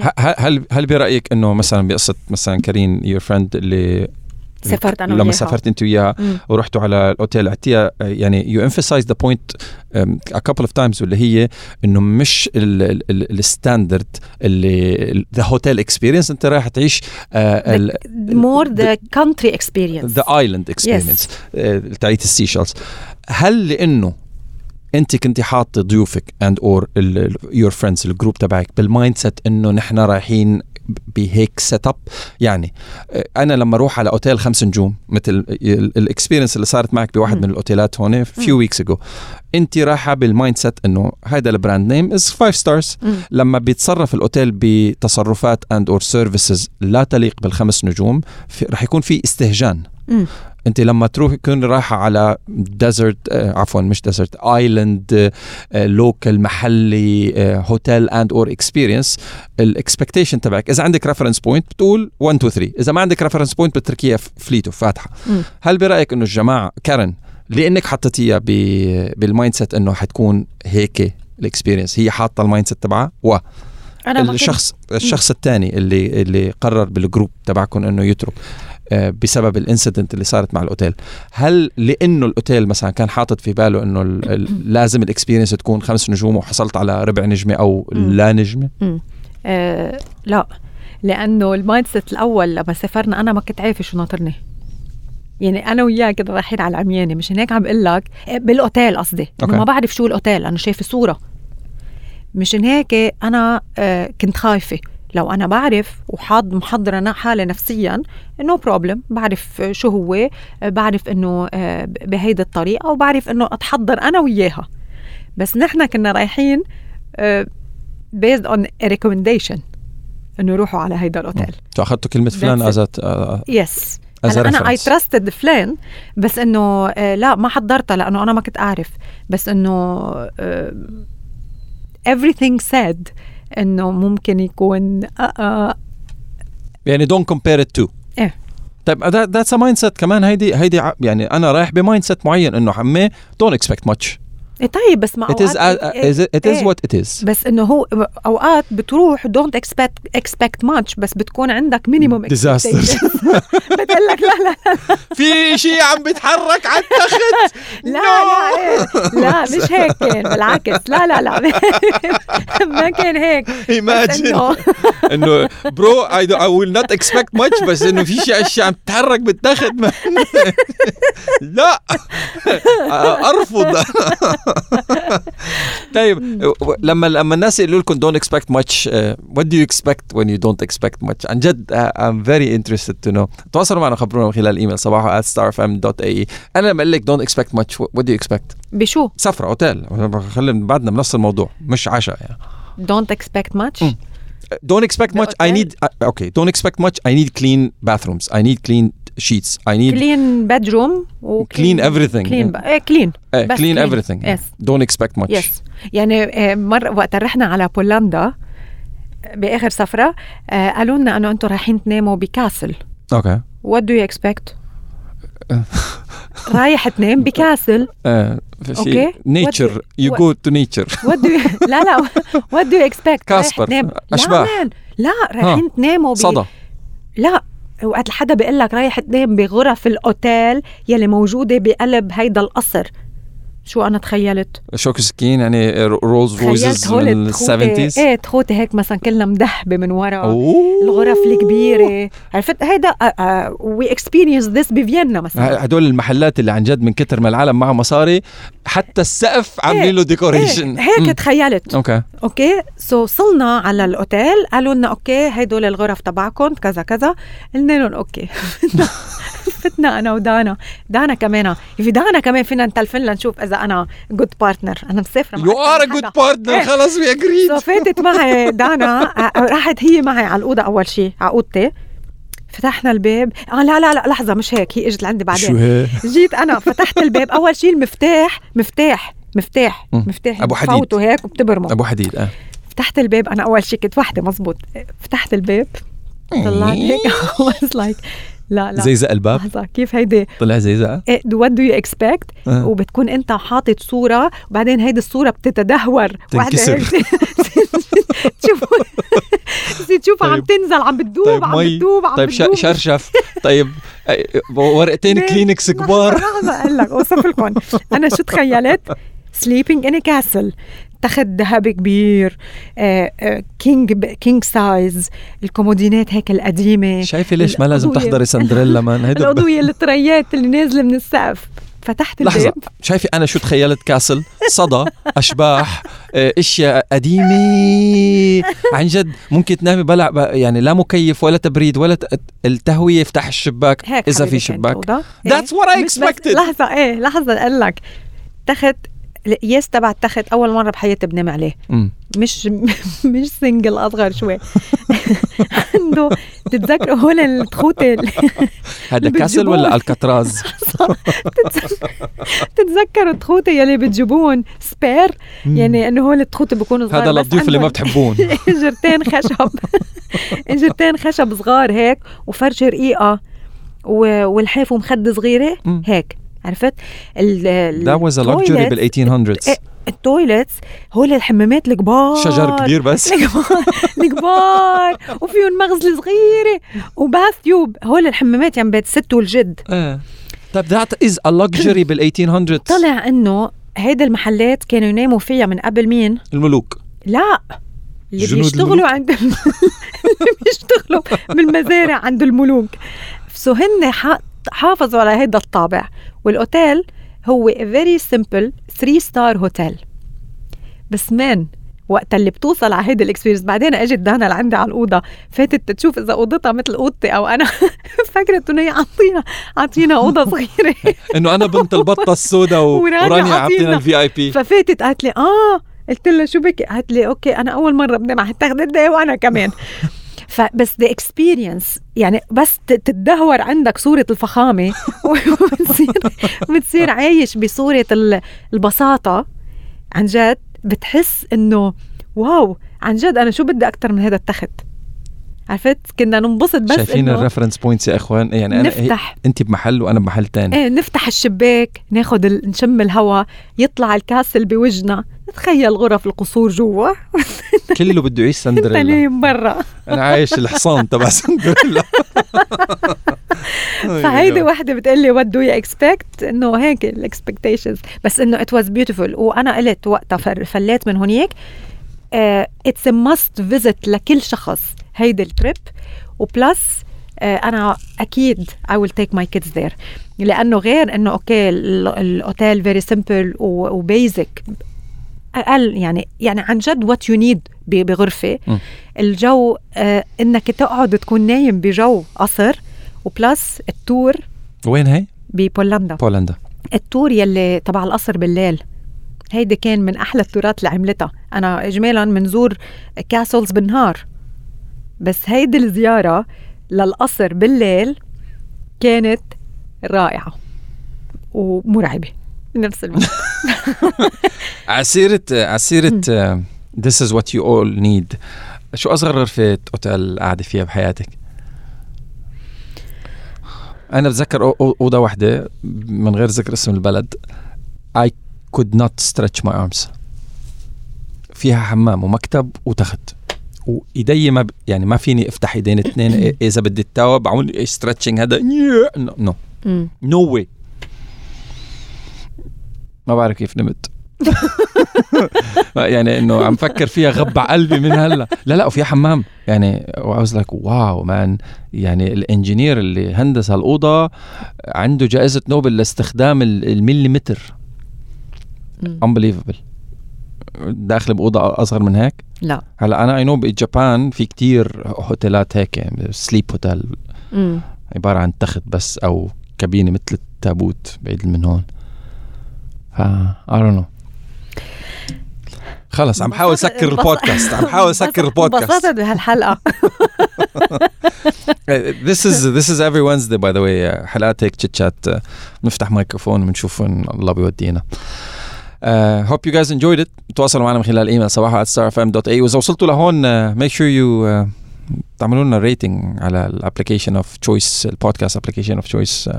ه- هل هل برأيك إنه مثلا بقصة مثلا كريم your friend اللي سافرت أنا لما وياها. سافرت أنت وياها. ورحتوا على الأوتيل اعطيها يعني you emphasize the point a couple of times واللي هي إنه مش ال standard اللي the hotel experience أنت رايح تعيش more the country experience the island experience تاعت السيشلز هل لإنه أنت كنت حاطة ضيوفك and or your friends ال group تبعك بال mindset إنه نحن رايحين بهيك setup يعني آه، أنا لما أروح على أوتيل خمس نجوم مثل ال experience اللي صارت معك بواحد. من الأوتيلات هون few. weeks اجو أنت رايحة بال mind set انه هذا ال brand name از five stars. لما بيتصرف الأوتيل بتصرفات and or services لا تليق بالخمس نجوم رح يكون في استهجان. انت لما تروح تكون رايحة على desert عفوا مش desert island local محلي hotel and or experience ال expectation تبعك. إذا عندك reference point بتقول 1 2 3 إذا ما عندك reference point بتركيها فالتة فاتحة. هل برأيك إنه الجماعة كان لأنك حطيتيها بال mind set إنه حتكون هيك ال experience هي حاطة ال mind set تبعها؟ و. كنت- الشخص الشخص الثاني اللي اللي قرر بال group تبعكم إنه يترك. آه، بسبب ال incident اللي صارت مع الأوتيل. هل لأنه الأوتيل مثلا كان حاطط في باله إنه (coughs) لازم ال experience تكون خمس نجوم وحصلت على ربع نجمة أو. لا نجمة؟ آه لا. لأنه ال mind set الأول لما سافرنا أنا ما كنت عارفة شو ناطرني. يعني أنا وياه كده رايحين على العميانه مش هناك عم بقول لك؟ آه، بالأوتيل قصدي. ما بعرف شو الأوتيل أنا شايفة صورة. مشان هيك أنا آه كنت خايفة. لو أنا بعرف وحاض محضره حالي نفسيا no problem بعرف آه، شو هو آه، بعرف إنه آه، بهيدي الطريقة وبعرف إنه أتحضر أنا وياها. بس نحن كنا رايحين آه، on a recommendation إنه يروحوا على هيدا الأوتيل. سو أخذتوا كلمة فلان. is it yes as a هلا أنا اي. trusted فلان بس إنه آه، لا ما حضرتها لأنه أنا ما كنت أعرف. بس إنه آه، everything said إنه ممكن يكون آه، آه، يعني don't compare it to إيه. طيب that's a mind set كمان. هيدي هيدي يعني أنا رايح ب mind set معين إنه حمي don't expect much طيب بس ما it is أوقات- it is إيه. what it is. بس إنه هو أوقات بتروح don't expect expect much بس بتكون عندك minimum disasters. (laughs) (laughs) بتقول لك لا لا (laughs) في شيء عم بيتحرك على التخت؟ لا لا إيه. لا مش هيك كان بالعكس. لا لا لا. ما كان هيك. إنه- إنه bro I I will not expect much بس إنه في شيء اشياء عم تتحرك بالتخت. لا. أرفض. طيب لما لما الناس يقولوا لكم don't expect much uh, what do you expect when you don't expect much عن جد uh, I'm very interested to know تواصلوا معنا خبرونا من خلال الايميل صباحو at starfm.ae أنا لما أقول لك don't expect much what do you expect بشو سفرة اوتيل خلي بعدنا بنفس الموضوع مش عشاء يعني don't expect much مم. don't expect much I need uh, okay don't expect much I need clean bathrooms I need clean sheets I need clean bedroom و clean everything clean clean everything don't expect much yes يعني eh, مرة وقت رحنا على بولندا eh, بآخر سفرة eh, قالوا لنا إنه أنتم رايحين تناموا ب castle. Okay what do you expect رايح تنام ب castle. okay nature you go to nature what do لا لا. what do you expect Casper أشباح. لا رايحين تناموا صدى. لا. وقت حدا بيقول لك رايح تنام بغرف الأوتيل يلي موجودة بقلب هيدا القصر. شو أنا تخيلت؟ شوك سكين يعني رولز رويزز من ال تخوتي 70s إيه تخوتي هيك مثلا كلها مدهبه من ورا. أوه. الغرف الكبيرة. عرفت؟ هيدا وي اكسبيرينس ذس بفيينا مثلا. هدول المحلات اللي عن جد من كتر ما العالم معه مصاري حتى السقف عاملين له ديكوريشن إيه هيك تخيلت. أوكي. okay? so وصلنا على الأوتيل قالوا لنا okay هدول الغرف تبعكم كذا كذا. قلنا لهم okay. (laughs) فتنا أنا ودانا. دانا كمان. في دانا كمان فينا نتلفن لنشوف إذا أنا good partner أنا مسافرة you are good partner. خلص وي اجريد فاتت معي دانا. راحت هي معي على الأوضة أول شيء على أوضتي. فتحنا الباب. آه لا لا لا لحظة مش هيك. هي إجت لعندي شو بعدين هيك جيت أنا فتحت الباب. أول شيء المفتاح مفتاح مفتاح. مفتاح. أبو حديد. بفوته هيك وبتبرمه أبو حديد آه. فتحت الباب. أنا أول شيء كنت وحدة مزبوط فتحت الباب. طلعت هيك (laughs) was like لا لا. زي زق الباب؟ لحظة كيف هيدي؟ طلع زي زق؟ what do you expect. وبتكون أنت حاطط صورة وبعدين هيدي الصورة بتتدهور. تنكسر. هيك. (laughs) تشوفوا تشوفها (laughs) عم طيب. تنزل عم بتدوب طيب عم بتدوب عم طيب بتدوب. شرشف. طيب (laughs) ورقتين؟ كلينكس كبار. لحظة أقول لك أوصف لكم. أنا شو تخيلت؟ sleeping in castle تخت ذهبي كبير king king size الكومودينات هيك القديمة. شايفة ليش ما لازم. تحضري سندريلا man هيدا الاضويه التريات اللي نازلة من السقف. فتحت لحظة. الباب شايفة أنا شو تخيلت؟ castle صدى أشباح آه، أشياء قديمة. عن جد ممكن تنامي بلا يعني لا مكيف ولا تبريد ولا التهوية. يفتح الشباك إذا في شباك. الأوضة. That's إيه. what I expected. لحظة إيه لحظة أقول لك. تخت القياس تبع التخت أول مرة بحياتي بنام عليه. مش (laughs) مش سنجل أصغر شوي. (laughs) عنده تتذكروا هول التخوتة ال- (laughs) هذا كاسل. ولا الكاتراز؟ تتذكروا التخوتة يلي بتجيبون سبير. يعني إنه هول التخوتة بيكونوا صغار. هذا للضيوف اللي ما بتحبون إجرتين خشب. إجرتين خشب صغار هيك وفرشة رقيقة و- ولحاف ومخدة صغيرة مم. هيك. عرفت؟ ال ال- That was a luxury ال toilet- بال 1800s إيه، ال toilets هول الحمامات الكبار. شجر كبير بس. (laughs) الكبار الكبار. وفيهم مغزلة صغيرة. و bath tub. هول الحمامات يعني بيت الست والجد. إيه. طيب that is a luxury بال 1800s (laughs) طلع إنه هيدا المحلات كانوا يناموا فيها من قبل مين؟ الملوك. لا. اللي بيشتغلوا الملوك؟ عند (laughs) اللي بيشتغلوا بالمزارع عند الملوك. سو هن حافظوا على هيدا الطابع. والأوتيل هو very simple 3 star hotel بس مان وقت اللي بتوصل على هيدا ال experience بعدين اجت دانا لعندي على الأوضة فاتت تشوف إذا أوضتها مثل أوضتي أو أنا (laughs) فكرت إنه هي عطينا عطينا أوضة (laughs) صغيرة. إنه أنا بنت البطة السوداء و- ورانيا عطينا. ال VIP ففاتت قالت لي آه قلت لها شو بك؟ قالت لي okay أنا أول مرة بنام على التخدة وأنا كمان. (laughs) فبس the experience يعني بس تتدهور عندك صورة الفخامة (laughs) وبتصير بتصير عايش بصورة ال- البساطة. عن جد بتحس إنه wow عن جد أنا شو بدي أكثر من هذا التخت؟ عرفت؟ كنا ننبسط بس شايفين الريفرنس بوينتس يا إخوان؟ يعني أنا هي- نفتح. انت بمحل وأنا بمحل تاني. إيه نفتح الشباك ناخد ال... نشم الهواء يطلع ال castle بوجنا نتخيل غرف القصور جوا. (laughs) كله بده يعيش انت (laughs) سندريلا. نايم برا. أنا عايش الحصان تبع سندريلا. (laughs) فهيدي وحدة بتقول لي what do you expect إنه هيك ال expectations بس إنه it was beautiful وأنا قلت وقتها فليت من هونيك it's must visit لكل شخص. هيدي ال trip. و plus أنا أكيد I will take my kids there لأنه غير إنه okay ال- الأوتيل very simple و basic أقل يعني يعني عن جد what you need بغرفة. م. الجو آه إنك تقعد تكون نايم بجو قصر. و plus ال tour وين هي؟ ببولندا. بولندا. ال tour يلي تبع القصر بالليل. هيدي كان من أحلى ال tourات اللي عملتها. أنا اجمالا منزور كاسلز بالنهار. بس هيدي الزيارة للقصر بالليل كانت رائعة ومرعبة. بنفس الوقت. عسيرة عسيرة uh, this is what you all need. شو أصغر غرفة أوتيل قاعدة فيها بحياتك؟ أنا بتذكر أو- أو- أوضة واحدة من غير ذكر اسم البلد. I could not stretch my arms. فيها حمام ومكتب وتخت. وإيدي ما ب... يعني ما فيني أفتح إيدين اثنين. (coughs) إذا بدي التاوب بعمل ستريتشنج هذا. نو نو واي ما بعرف كيف نمت. (laughs) يعني إنه عم فكر فيها غبع قلبي من هلأ. لا لا وفيها حمام. يعني واز لايك واو مان يعني الإنجينير اللي هندس هالاوضه عنده جائزة نوبل لاستخدام ال- المليمتر. مم. Unbelievable داخل بأوضة أصغر من هيك؟ لا. هلا أنا I know بجابان في كتير هوتيلات هيك يعني sleep hotel مم. عبارة عن تخت بس أو كابينة مثل التابوت بعيد من هون. ف I don't know. خلص عم حاول انبسطت- سكر البودكاست عم حاول سكر انبسطت البودكاست. بهالحلقة. (laughs) This is this is every Wednesday by the way. حلقات هيك chit chat نفتح ميكروفون ونشوف وين الله بيودينا. Uh, hope you guys enjoyed it. تواصلوا معنا من خلال الايميل صباحو at starfm.a وإذا وصلتوا لهون uh, make sure you uh, تعملوا لنا rating على ال application of choice البودكاست application of choice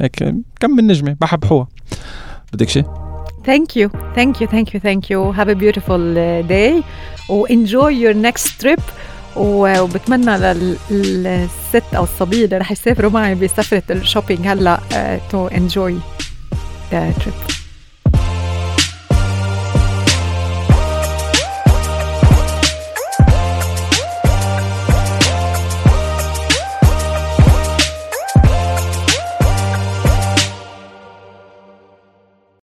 هيك كم من نجمة؟ بحبحوها بدك شيء؟ Thank you, thank you, thank you, thank you. Have a beautiful uh, day. enjoy your next trip. وبتمنى للست أو الصبية اللي رح يسافروا معي بسفرة ال shopping هلا to enjoy the trip